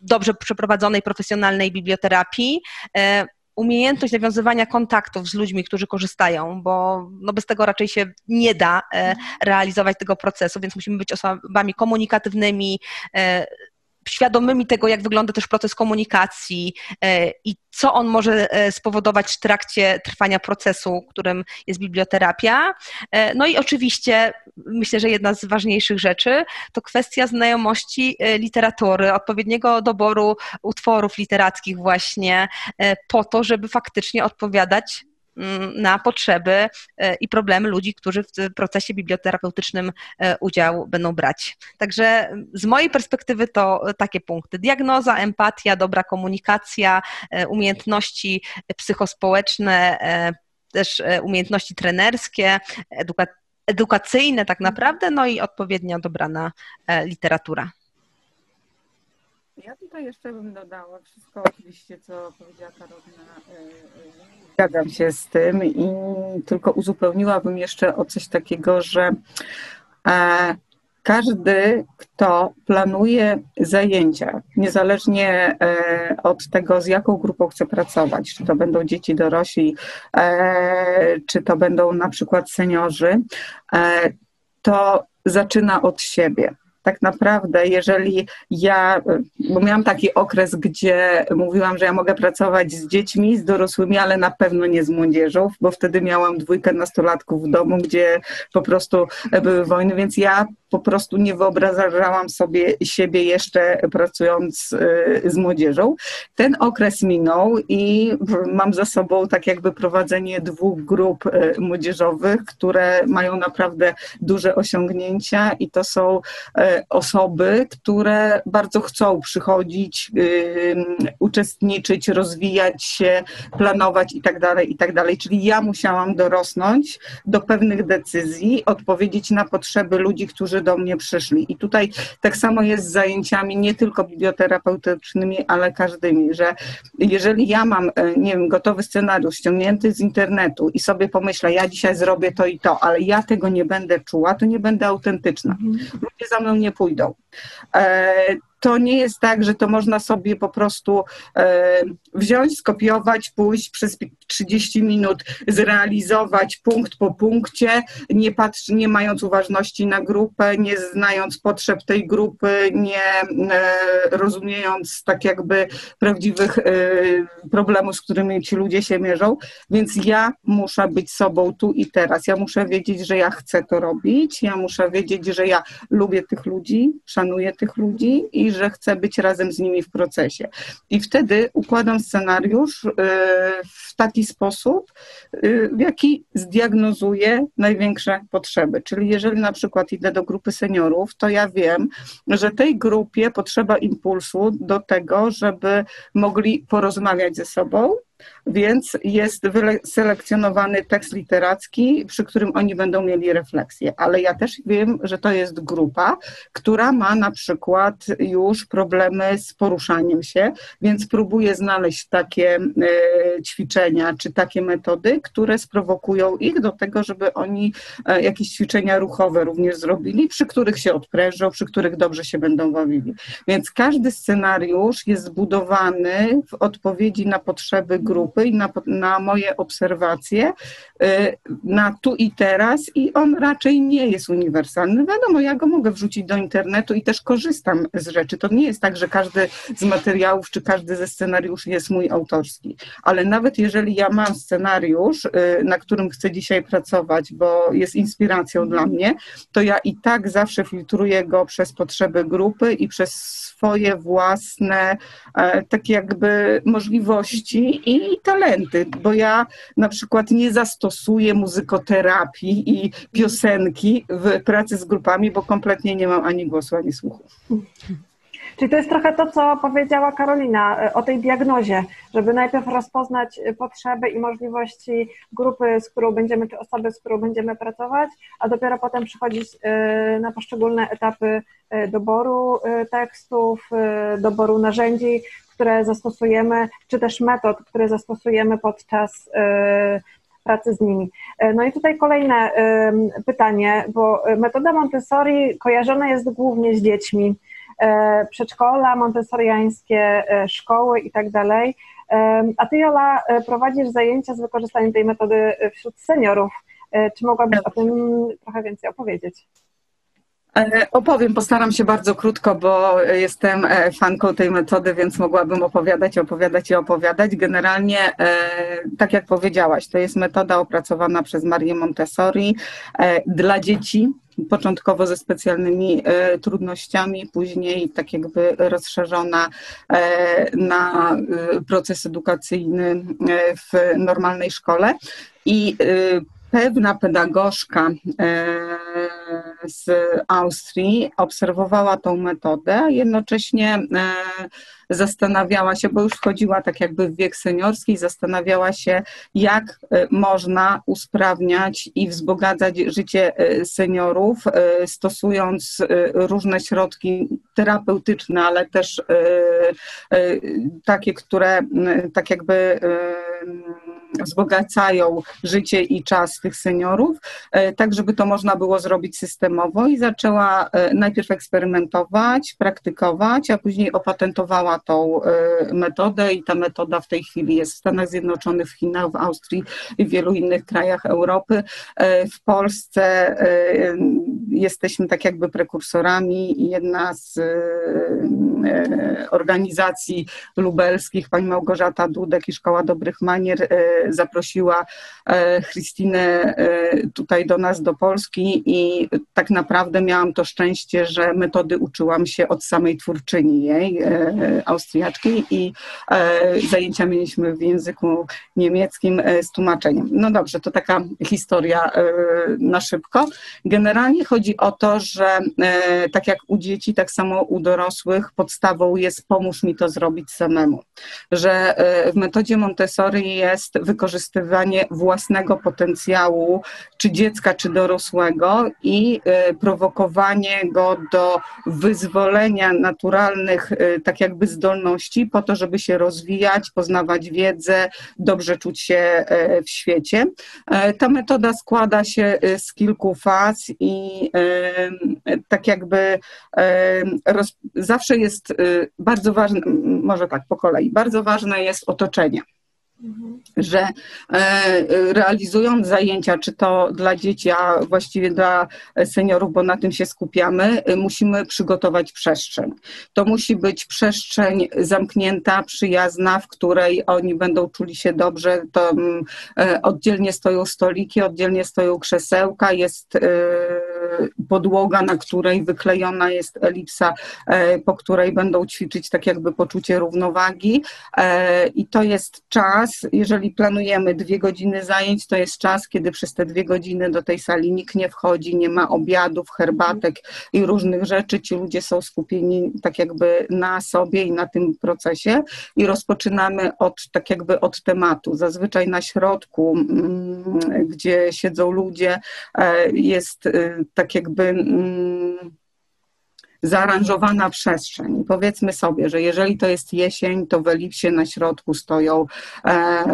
dobrze przeprowadzonej profesjonalnej biblioterapii e, umiejętność nawiązywania kontaktów z ludźmi, którzy korzystają, bo no bez tego raczej się nie da e, realizować tego procesu, więc musimy być osobami komunikatywnymi, e, świadomymi tego, jak wygląda też proces komunikacji e, i co on może e, spowodować w trakcie trwania procesu, którym jest biblioterapia. E, no i oczywiście myślę, że jedna z ważniejszych rzeczy to kwestia znajomości literatury, odpowiedniego doboru utworów literackich właśnie po to, żeby faktycznie odpowiadać na potrzeby e, i problemy ludzi, którzy w procesie biblioterapeutycznym e, udział będą brać. Także z mojej perspektywy to takie punkty. Diagnoza, empatia, dobra komunikacja, e, umiejętności psychospołeczne, też umiejętności trenerskie, edukacyjne tak naprawdę, no i odpowiednio dobrana literatura. Ja tutaj jeszcze bym dodała wszystko oczywiście, co powiedziała Karolina. E, e, zgadzam się z tym i tylko uzupełniłabym jeszcze o coś takiego, że e, każdy, kto planuje zajęcia, niezależnie od tego, z jaką grupą chce pracować, czy to będą dzieci dorośli, czy to będą na przykład seniorzy, to zaczyna od siebie tak naprawdę, jeżeli ja, bo miałam taki okres, gdzie mówiłam, że ja mogę pracować z dziećmi, z dorosłymi, ale na pewno nie z młodzieżą, bo wtedy miałam dwójkę nastolatków w domu, gdzie po prostu były wojny, więc ja po prostu nie wyobrażałam sobie siebie jeszcze pracując z młodzieżą. Ten okres minął i mam za sobą tak jakby prowadzenie dwóch grup młodzieżowych, które mają naprawdę duże osiągnięcia i to są osoby, które bardzo chcą przychodzić, uczestniczyć, rozwijać się, planować i tak dalej, i tak. Czyli ja musiałam dorosnąć do pewnych decyzji, odpowiedzieć na potrzeby ludzi, którzy do mnie przyszli. I tutaj tak samo jest z zajęciami nie tylko biblioterapeutycznymi, ale każdymi, że jeżeli ja mam, e, nie wiem, gotowy scenariusz ściągnięty z internetu i sobie pomyślę, ja dzisiaj zrobię to i to, ale ja tego nie będę czuła, to nie będę autentyczna. Mhm. Ludzie za mną nie pójdą. E, to nie jest tak, że to można sobie po prostu e, wziąć, skopiować, pójść przez 30 minut, zrealizować punkt po punkcie, nie, patrz, nie mając uważności na grupę, nie znając potrzeb tej grupy, nie e, rozumiejąc tak jakby prawdziwych e, problemów, z którymi ci ludzie się mierzą. Więc ja muszę być sobą tu i teraz. Ja muszę wiedzieć, że ja chcę to robić, ja muszę wiedzieć, że ja lubię tych ludzi, szanuję tych ludzi i że chcę być razem z nimi w procesie. I wtedy układam scenariusz y, w taki sposób, y, w jaki zdiagnozuję największe potrzeby. Czyli jeżeli na przykład idę do grupy seniorów, to ja wiem, że tej grupie potrzeba impulsu do tego, żeby mogli porozmawiać ze sobą, więc jest wyselekcjonowany tekst literacki, przy którym oni będą mieli refleksję. Ale ja też wiem, że to jest grupa, która ma na przykład już problemy z poruszaniem się, więc próbuję znaleźć takie e, ćwiczenia czy takie metody, które sprowokują ich do tego, żeby oni e, jakieś ćwiczenia ruchowe również zrobili, przy których się odprężą, przy których dobrze się będą bawili. Więc każdy scenariusz jest zbudowany w odpowiedzi na potrzeby grupy i na, na moje obserwacje, y, na tu i teraz i on raczej nie jest uniwersalny. Wiadomo, ja go mogę wrzucić do internetu i też korzystam z rzeczy. To nie jest tak, że każdy z materiałów czy każdy ze scenariuszy jest mój autorski, ale nawet jeżeli ja mam scenariusz, y, na którym chcę dzisiaj pracować, bo jest inspiracją dla mnie, to ja i tak zawsze filtruję go przez potrzeby grupy i przez swoje własne e, takie jakby możliwości i talenty, bo ja na przykład nie zastosuję muzykoterapii i piosenki w pracy z grupami, bo kompletnie nie mam ani głosu, ani słuchu. Czyli to jest trochę to, co powiedziała Karolina e, o tej diagnozie, żeby najpierw rozpoznać e, potrzeby i możliwości grupy, z którą będziemy, czy osoby, z którą będziemy pracować, a dopiero potem przychodzić e, na poszczególne etapy doboru tekstów, doboru narzędzi, które zastosujemy, czy też metod, które zastosujemy podczas pracy z nimi. No i tutaj kolejne pytanie, bo metoda Montessori kojarzona jest głównie z dziećmi. E, przedszkola, montessoriańskie e, szkoły i tak dalej. E, a Ty, Jola, prowadzisz zajęcia z wykorzystaniem tej metody wśród seniorów. Czy mogłabyś o tym trochę więcej opowiedzieć? Opowiem, postaram się bardzo krótko, bo jestem fanką tej metody, więc mogłabym opowiadać, opowiadać i opowiadać. Generalnie, tak jak powiedziałaś, to jest metoda opracowana przez Marię Montessori dla dzieci, początkowo ze specjalnymi e, trudnościami, później tak jakby rozszerzona e, na e, proces edukacyjny w normalnej szkole. I pewna pedagogzka z Austrii obserwowała tą metodę, jednocześnie zastanawiała się, bo już wchodziła tak jakby w wiek seniorski, zastanawiała się, jak e, można usprawniać i wzbogacać życie e, seniorów, e, stosując różne środki terapeutyczne, ale też takie, które tak jakby wzbogacają życie i czas tych seniorów, tak żeby to można było zrobić systemowo i zaczęła najpierw eksperymentować, praktykować, a później opatentowała tą e, metodę i ta metoda w tej chwili jest w Stanach Zjednoczonych, w Chinach, w Austrii i w wielu innych krajach Europy. E, w Polsce e, jesteśmy tak jakby prekursorami i jedna z organizacji lubelskich, pani Małgorzata Dudek i Szkoła Dobrych Manier zaprosiła Christinę tutaj do nas, do Polski i tak naprawdę miałam to szczęście, że metody uczyłam się od samej twórczyni jej, Austriaczki i zajęcia mieliśmy w języku niemieckim z tłumaczeniem. No dobrze, to taka historia na szybko. Generalnie chodzi o to, że tak jak u dzieci, tak samo u dorosłych podstawą jest pomóż mi to zrobić samemu. Że w metodzie Montessori jest wykorzystywanie własnego potencjału, czy dziecka, czy dorosłego i prowokowanie go do wyzwolenia naturalnych, tak jakby zdolności, po to, żeby się rozwijać, poznawać wiedzę, dobrze czuć się w świecie. Ta metoda składa się z kilku faz i tak jakby roz, zawsze jest bardzo ważne, może tak po kolei, bardzo ważne jest otoczenie że e, realizując zajęcia, czy to dla dzieci, a właściwie dla seniorów, bo na tym się skupiamy, e, musimy przygotować przestrzeń. To musi być przestrzeń zamknięta, przyjazna, w której oni będą czuli się dobrze. To mm, e, oddzielnie stoją stoliki, oddzielnie stoją krzesełka, jest podłoga, na której wyklejona jest elipsa, po której będą ćwiczyć tak jakby poczucie równowagi i to jest czas, jeżeli planujemy dwie godziny zajęć, to jest czas, kiedy przez te dwie godziny do tej sali nikt nie wchodzi, nie ma obiadów, herbatek i różnych rzeczy. Ci ludzie są skupieni tak jakby na sobie i na tym procesie i rozpoczynamy od tak jakby od tematu. Zazwyczaj na środku, mm, gdzie siedzą ludzie, e, jest e, tak jakby mm, zaaranżowana przestrzeń. Powiedzmy sobie, że jeżeli to jest jesień, to w elipsie na środku stoją e,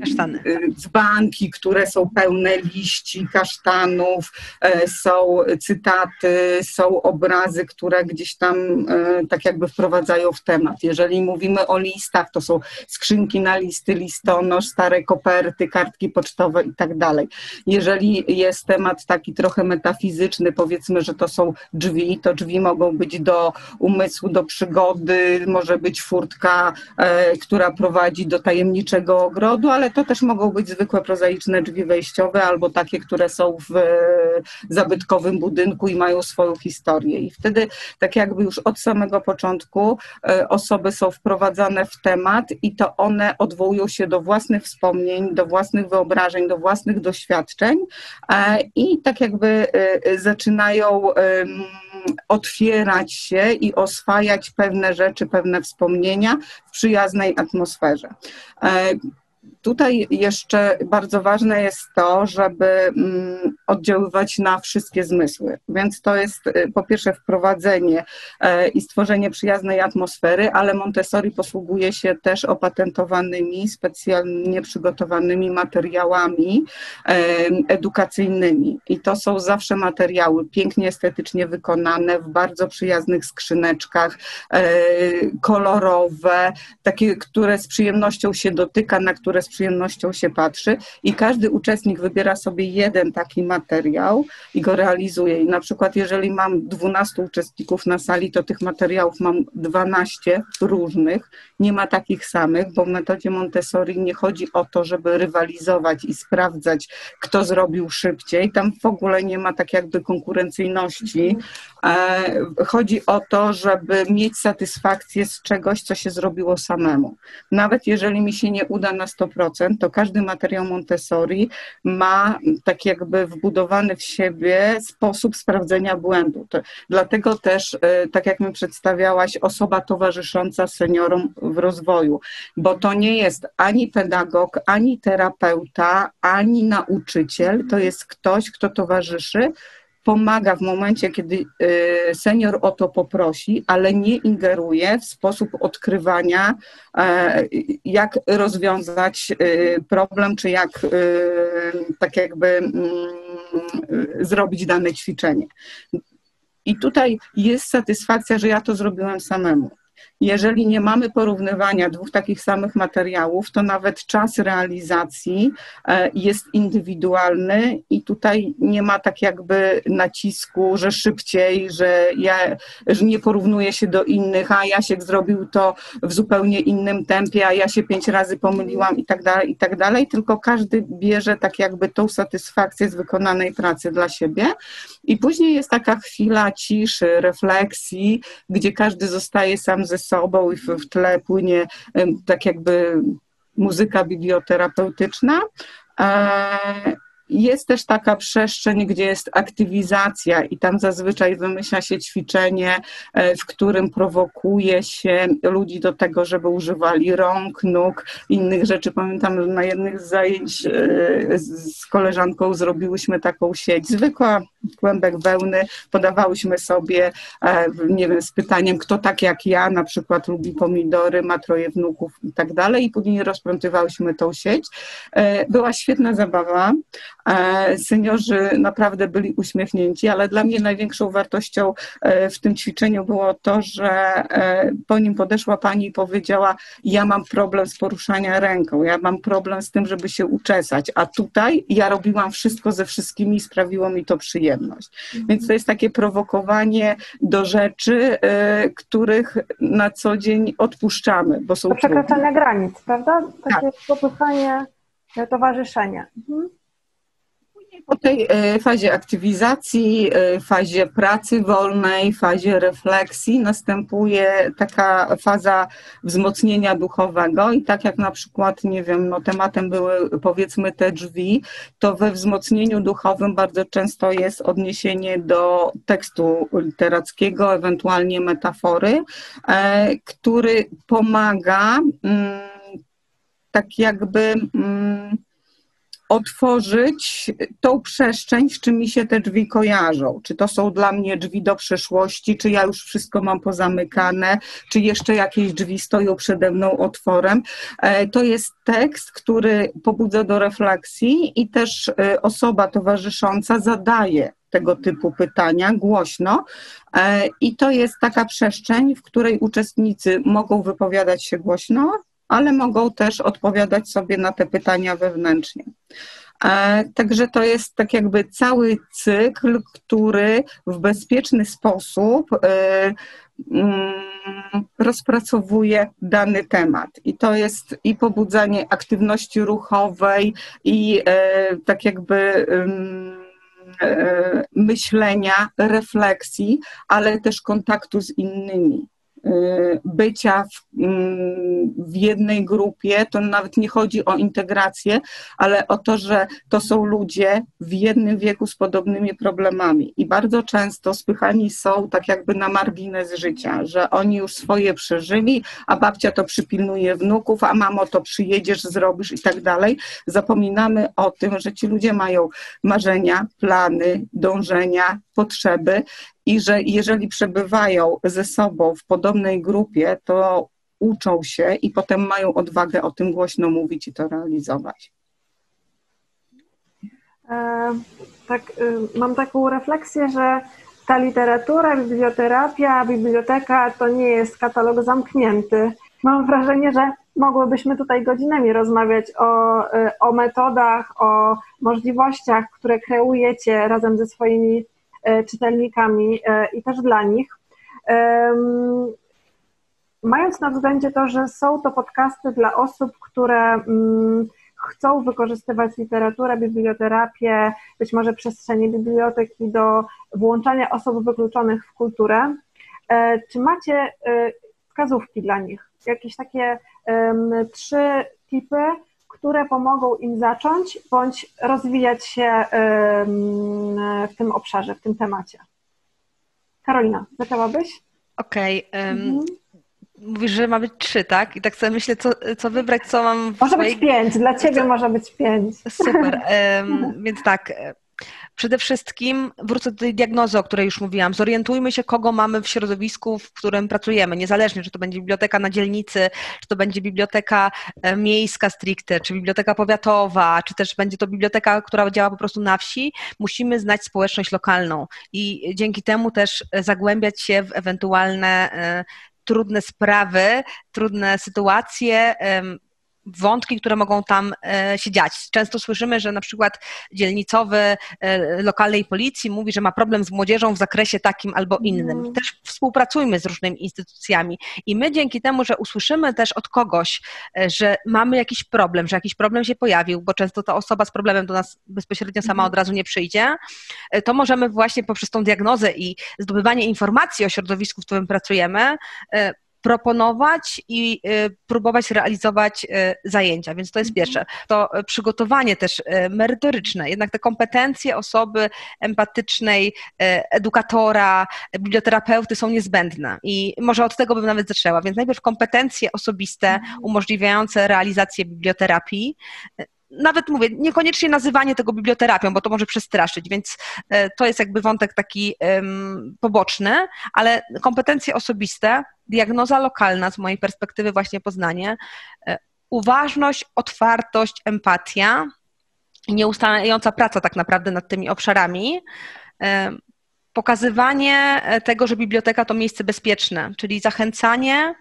Kasztany. Y, dzbanki, które są pełne liści kasztanów, e, są cytaty, są obrazy, które gdzieś tam e, tak jakby wprowadzają w temat. Jeżeli mówimy o listach, to są skrzynki na listy, listonosz, stare koperty, kartki pocztowe i tak dalej. Jeżeli jest temat taki trochę metafizyczny, powiedzmy, że to są drzwi, to drzwi mogą być do umysłu, do przygody, może być furtka, e, która prowadzi do tajemniczego ogrodu, ale to też mogą być zwykłe prozaiczne drzwi wejściowe albo takie, które są w e, zabytkowym budynku i mają swoją historię. I wtedy tak jakby już od samego początku e, osoby są wprowadzane w temat i to one odwołują się do własnych wspomnień, do własnych wyobrażeń, do własnych doświadczeń e, i tak jakby zaczynają otwierać się i oswajać pewne rzeczy, pewne wspomnienia w przyjaznej atmosferze. Tutaj jeszcze bardzo ważne jest to, żeby mm, oddziaływać na wszystkie zmysły. Więc to jest y, po pierwsze wprowadzenie e, i stworzenie przyjaznej atmosfery, ale Montessori posługuje się też opatentowanymi, specjalnie przygotowanymi materiałami edukacyjnymi. I to są zawsze materiały pięknie estetycznie wykonane, w bardzo przyjaznych skrzyneczkach, e, kolorowe, takie, które z przyjemnością się dotyka, na które z przyjemnością się patrzy i każdy uczestnik wybiera sobie jeden taki materiał i go realizuje. I na przykład jeżeli mam 12 uczestników na sali, to tych materiałów mam 12 różnych, nie ma takich samych, bo w metodzie Montessori nie chodzi o to, żeby rywalizować i sprawdzać, kto zrobił szybciej. Tam w ogóle nie ma tak jakby konkurencyjności. E, chodzi o to, żeby mieć satysfakcję z czegoś, co się zrobiło samemu. Nawet jeżeli mi się nie uda na 100%, to każdy materiał Montessori ma tak jakby wbudowany w siebie sposób sprawdzenia błędu. To, dlatego też, e, tak jak mi przedstawiałaś, osoba towarzysząca seniorom w rozwoju, bo to nie jest ani pedagog, ani terapeuta, ani nauczyciel, to jest ktoś, kto towarzyszy, pomaga w momencie, kiedy y, senior o to poprosi, ale nie ingeruje w sposób odkrywania, e, jak rozwiązać y, problem, czy jak y, tak jakby mm, zrobić dane ćwiczenie. I tutaj jest satysfakcja, że ja to zrobiłem samemu Jeżeli nie mamy porównywania dwóch takich samych materiałów, to nawet czas realizacji e, jest indywidualny i tutaj nie ma tak jakby nacisku, że szybciej, że ja że nie porównuję się do innych, a Jasiek zrobił to w zupełnie innym tempie, a ja się pięć razy pomyliłam i tak dalej, i tak dalej, tylko każdy bierze tak jakby tą satysfakcję z wykonanej pracy dla siebie. I później jest taka chwila ciszy, refleksji, gdzie każdy zostaje sam ze sobą i w, tle płynie tak jakby muzyka biblioterapeutyczna. Jest też taka przestrzeń, gdzie jest aktywizacja, i tam zazwyczaj wymyśla się ćwiczenie, e, w którym prowokuje się ludzi do tego, żeby używali rąk, nóg, innych rzeczy. Pamiętam, że na jednych z zajęć e, z koleżanką zrobiłyśmy taką sieć, zwykła kłębek wełny, podawałyśmy sobie, e, nie wiem, z pytaniem, kto tak jak ja, na przykład lubi pomidory, ma troje wnuków i tak dalej, i później rozplątywałyśmy tą sieć. Była świetna zabawa. E, seniorzy naprawdę byli uśmiechnięci, ale dla mnie największą wartością e, w tym ćwiczeniu było to, że e, po nim podeszła pani i powiedziała: Ja mam problem z poruszania ręką, ja mam problem z tym, żeby się uczesać, a tutaj ja robiłam wszystko ze wszystkimi i sprawiło mi to przyjemność. Mhm. Więc to jest takie prowokowanie do rzeczy, których na co dzień odpuszczamy, bo są. To przekraczanie granic, prawda? Takie tak. popychanie towarzyszenia. Mhm. Po tej e, fazie aktywizacji, e, fazie pracy wolnej, fazie refleksji następuje taka faza wzmocnienia duchowego i tak jak na przykład, nie wiem, no tematem były powiedzmy te drzwi, to we wzmocnieniu duchowym bardzo często jest odniesienie do tekstu literackiego, ewentualnie metafory, e, który pomaga mm, tak jakby mm, otworzyć tą przestrzeń, z czym mi się te drzwi kojarzą. Czy to są dla mnie drzwi do przeszłości, czy ja już wszystko mam pozamykane, czy jeszcze jakieś drzwi stoją przede mną otworem. E, to jest tekst, który pobudza do refleksji i też e, osoba towarzysząca zadaje tego typu pytania głośno. E, I to jest taka przestrzeń, w której uczestnicy mogą wypowiadać się głośno, ale mogą też odpowiadać sobie na te pytania wewnętrznie. E, także to jest tak jakby cały cykl, który w bezpieczny sposób e, mm, rozpracowuje dany temat. I to jest i pobudzanie aktywności ruchowej, i e, tak jakby myślenia, refleksji, ale też kontaktu z innymi. Y, bycia w, mm, w, jednej grupie, to nawet nie chodzi o integrację, ale o to, że to są ludzie w jednym wieku z podobnymi problemami i bardzo często spychani są tak jakby na margines życia, że oni już swoje przeżyli, a babcia to przypilnuje wnuków, a mamo to przyjedziesz, zrobisz i tak dalej. Zapominamy o tym, że ci ludzie mają marzenia, plany, dążenia, potrzeby i że jeżeli przebywają ze sobą w podobnej grupie, to uczą się i potem mają odwagę o tym głośno mówić i to realizować. E, tak, y, mam taką refleksję, że ta literatura, biblioterapia, biblioteka to nie jest katalog zamknięty. Mam wrażenie, że mogłybyśmy tutaj godzinami rozmawiać o, y, o metodach, o możliwościach, które kreujecie razem ze swoimi czytelnikami e, i też dla nich. Mając na względzie to, że są to podcasty dla osób, które mm, chcą wykorzystywać literaturę, biblioterapię, być może przestrzenie biblioteki do włączania osób wykluczonych w kulturę, e, czy macie wskazówki dla nich? Jakieś takie trzy tipy, które pomogą im zacząć bądź rozwijać się w tym obszarze, w tym temacie. Karolina, zaczęłabyś? Okej. Okay, um, mhm. Mówisz, że ma być trzy, tak? I tak sobie myślę, co, co wybrać, co mam. Może swojej... być pięć, dla ciebie co... może być pięć. Super. Um, więc tak, Przede wszystkim wrócę do tej diagnozy, o której już mówiłam. Zorientujmy się, kogo mamy w środowisku, w którym pracujemy, niezależnie, czy to będzie biblioteka na dzielnicy, czy to będzie biblioteka e, miejska stricte, czy biblioteka powiatowa, czy też będzie to biblioteka, która działa po prostu na wsi. Musimy znać społeczność lokalną i dzięki temu też zagłębiać się w ewentualne e, trudne sprawy, trudne sytuacje, wątki, które mogą tam e, się dziać. Często słyszymy, że na przykład dzielnicowy e, lokalnej policji mówi, że ma problem z młodzieżą w zakresie takim albo innym. Mm. Też współpracujmy z różnymi instytucjami i my dzięki temu, że usłyszymy też od kogoś, e, że mamy jakiś problem, że jakiś problem się pojawił, bo często ta osoba z problemem do nas bezpośrednio sama mhm. od razu nie przyjdzie, to możemy właśnie poprzez tą diagnozę i zdobywanie informacji o środowisku, w którym pracujemy, proponować i y, próbować realizować y, zajęcia. Więc to jest mhm. pierwsze. To przygotowanie też y, merytoryczne, jednak te kompetencje osoby empatycznej, edukatora, biblioterapeuty są niezbędne i może od tego bym nawet zaczęła. Więc najpierw kompetencje osobiste mhm. umożliwiające realizację biblioterapii, nawet mówię, niekoniecznie nazywanie tego biblioterapią, bo to może przestraszyć, więc e, to jest jakby wątek taki poboczny, ale kompetencje osobiste, diagnoza lokalna z mojej perspektywy właśnie Poznanie, e, uważność, otwartość, empatia nieustająca praca tak naprawdę nad tymi obszarami, e, pokazywanie tego, że biblioteka to miejsce bezpieczne, czyli zachęcanie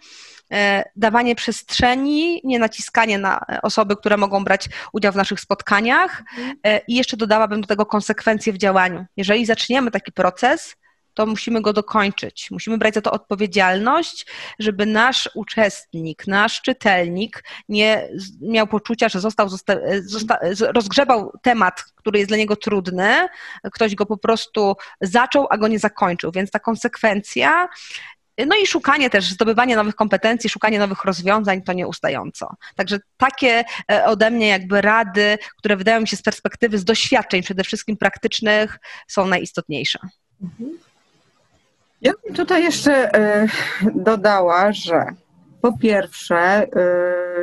dawanie przestrzeni, nie naciskanie na osoby, które mogą brać udział w naszych spotkaniach e, i jeszcze dodałabym do tego konsekwencje w działaniu. Jeżeli zaczniemy taki proces, to musimy go dokończyć. Musimy brać za to odpowiedzialność, żeby nasz uczestnik, nasz czytelnik nie miał poczucia, że został, zosta, zosta, rozgrzebał temat, który jest dla niego trudny, ktoś go po prostu zaczął, a go nie zakończył. Więc ta konsekwencja no i szukanie też, zdobywanie nowych kompetencji, szukanie nowych rozwiązań to nieustająco. Także takie e, ode mnie jakby rady, które wydają mi się z perspektywy, z doświadczeń przede wszystkim praktycznych, są najistotniejsze. Ja bym tutaj jeszcze e, dodała, że po pierwsze, e,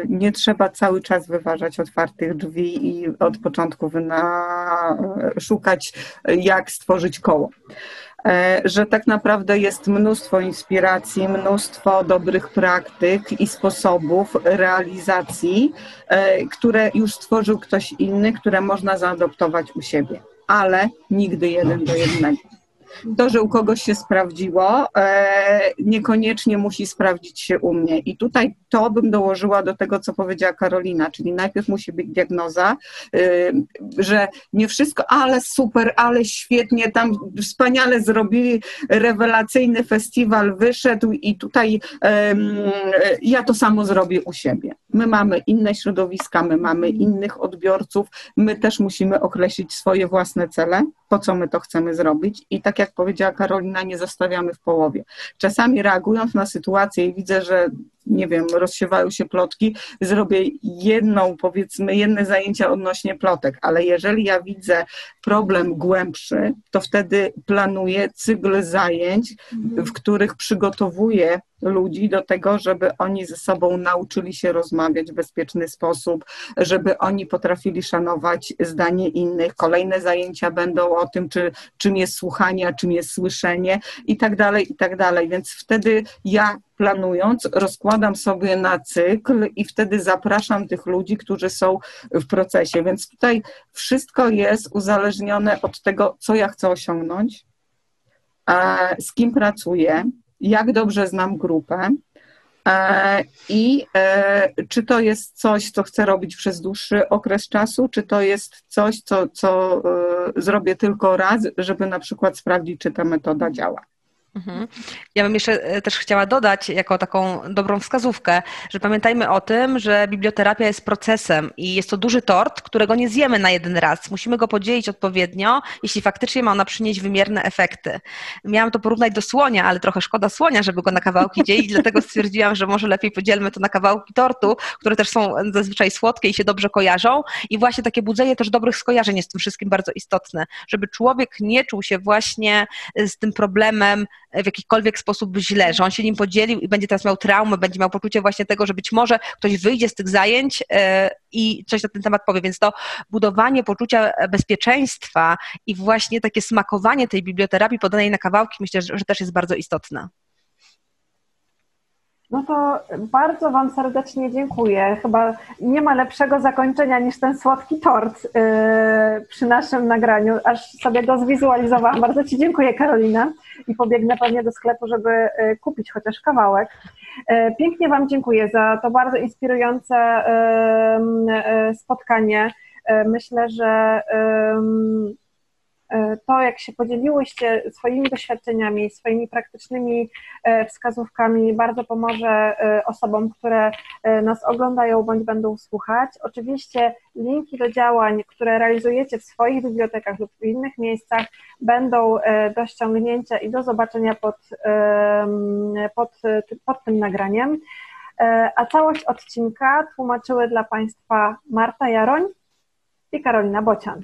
nie trzeba cały czas wyważać otwartych drzwi i od początku na, szukać, jak stworzyć koło. E, że tak naprawdę jest mnóstwo inspiracji, mnóstwo dobrych praktyk i sposobów realizacji, e, które już stworzył ktoś inny, które można zaadoptować u siebie, ale nigdy jeden do jednego. To, że u kogoś się sprawdziło, e, niekoniecznie musi sprawdzić się u mnie. I tutaj to bym dołożyła do tego, co powiedziała Karolina, czyli najpierw musi być diagnoza, e, że nie wszystko, ale super, ale świetnie, tam wspaniale zrobili, rewelacyjny festiwal wyszedł i tutaj ja to samo zrobię u siebie. My mamy inne środowiska, my mamy innych odbiorców, my też musimy określić swoje własne cele, po co my to chcemy zrobić i tak jak powiedziała Karolina, nie zostawiamy w połowie. Czasami reagując na sytuację i widzę, że nie wiem, rozsiewają się plotki, zrobię jedną, powiedzmy, jedne zajęcia odnośnie plotek, ale jeżeli ja widzę problem głębszy, to wtedy planuję cykl zajęć, w których przygotowuję ludzi do tego, żeby oni ze sobą nauczyli się rozmawiać w bezpieczny sposób, żeby oni potrafili szanować zdanie innych. Kolejne zajęcia będą o tym, czy, czym jest słuchanie, czym jest słyszenie i tak dalej, i tak dalej. Więc wtedy ja planując, rozkładam sobie na cykl i wtedy zapraszam tych ludzi, którzy są w procesie. Więc tutaj wszystko jest uzależnione od tego, co ja chcę osiągnąć, z kim pracuję, jak dobrze znam grupę. I e, czy to jest coś, co chcę robić przez dłuższy okres czasu, czy to jest coś, co, co e, zrobię tylko raz, żeby na przykład sprawdzić, czy ta metoda działa. Mhm. Ja bym jeszcze e, też chciała dodać, jako taką dobrą wskazówkę, że pamiętajmy o tym, że biblioterapia jest procesem i jest to duży tort, którego nie zjemy na jeden raz. Musimy go podzielić odpowiednio, jeśli faktycznie ma ona przynieść wymierne efekty. Miałam to porównać do słonia, ale trochę szkoda słonia, żeby go na kawałki dzielić, dlatego stwierdziłam, że może lepiej podzielmy to na kawałki tortu, które też są zazwyczaj słodkie i się dobrze kojarzą. I właśnie takie budzenie też dobrych skojarzeń jest tym wszystkim bardzo istotne, żeby człowiek nie czuł się właśnie z tym problemem, w jakikolwiek sposób źle, że on się nim podzielił i będzie teraz miał traumę, będzie miał poczucie właśnie tego, że być może ktoś wyjdzie z tych zajęć e, i coś na ten temat powie. Więc to budowanie poczucia bezpieczeństwa i właśnie takie smakowanie tej biblioterapii podanej na kawałki myślę, że też jest bardzo istotne. No to bardzo Wam serdecznie dziękuję. Chyba nie ma lepszego zakończenia niż ten słodki tort yy, przy naszym nagraniu. Aż sobie go zwizualizowałam. Bardzo Ci dziękuję, Karolina. I pobiegnę pewnie do sklepu, żeby yy, kupić chociaż kawałek. Yy, pięknie Wam dziękuję za to bardzo inspirujące spotkanie. Myślę, że to, jak się podzieliłyście swoimi doświadczeniami, swoimi praktycznymi e, wskazówkami, bardzo pomoże e, osobom, które nas oglądają bądź będą słuchać. Oczywiście linki do działań, które realizujecie w swoich bibliotekach lub w innych miejscach, będą do ściągnięcia i do zobaczenia pod, pod, pod tym nagraniem. A całość odcinka tłumaczyły dla Państwa Marta Jaroń i Karolina Bocian.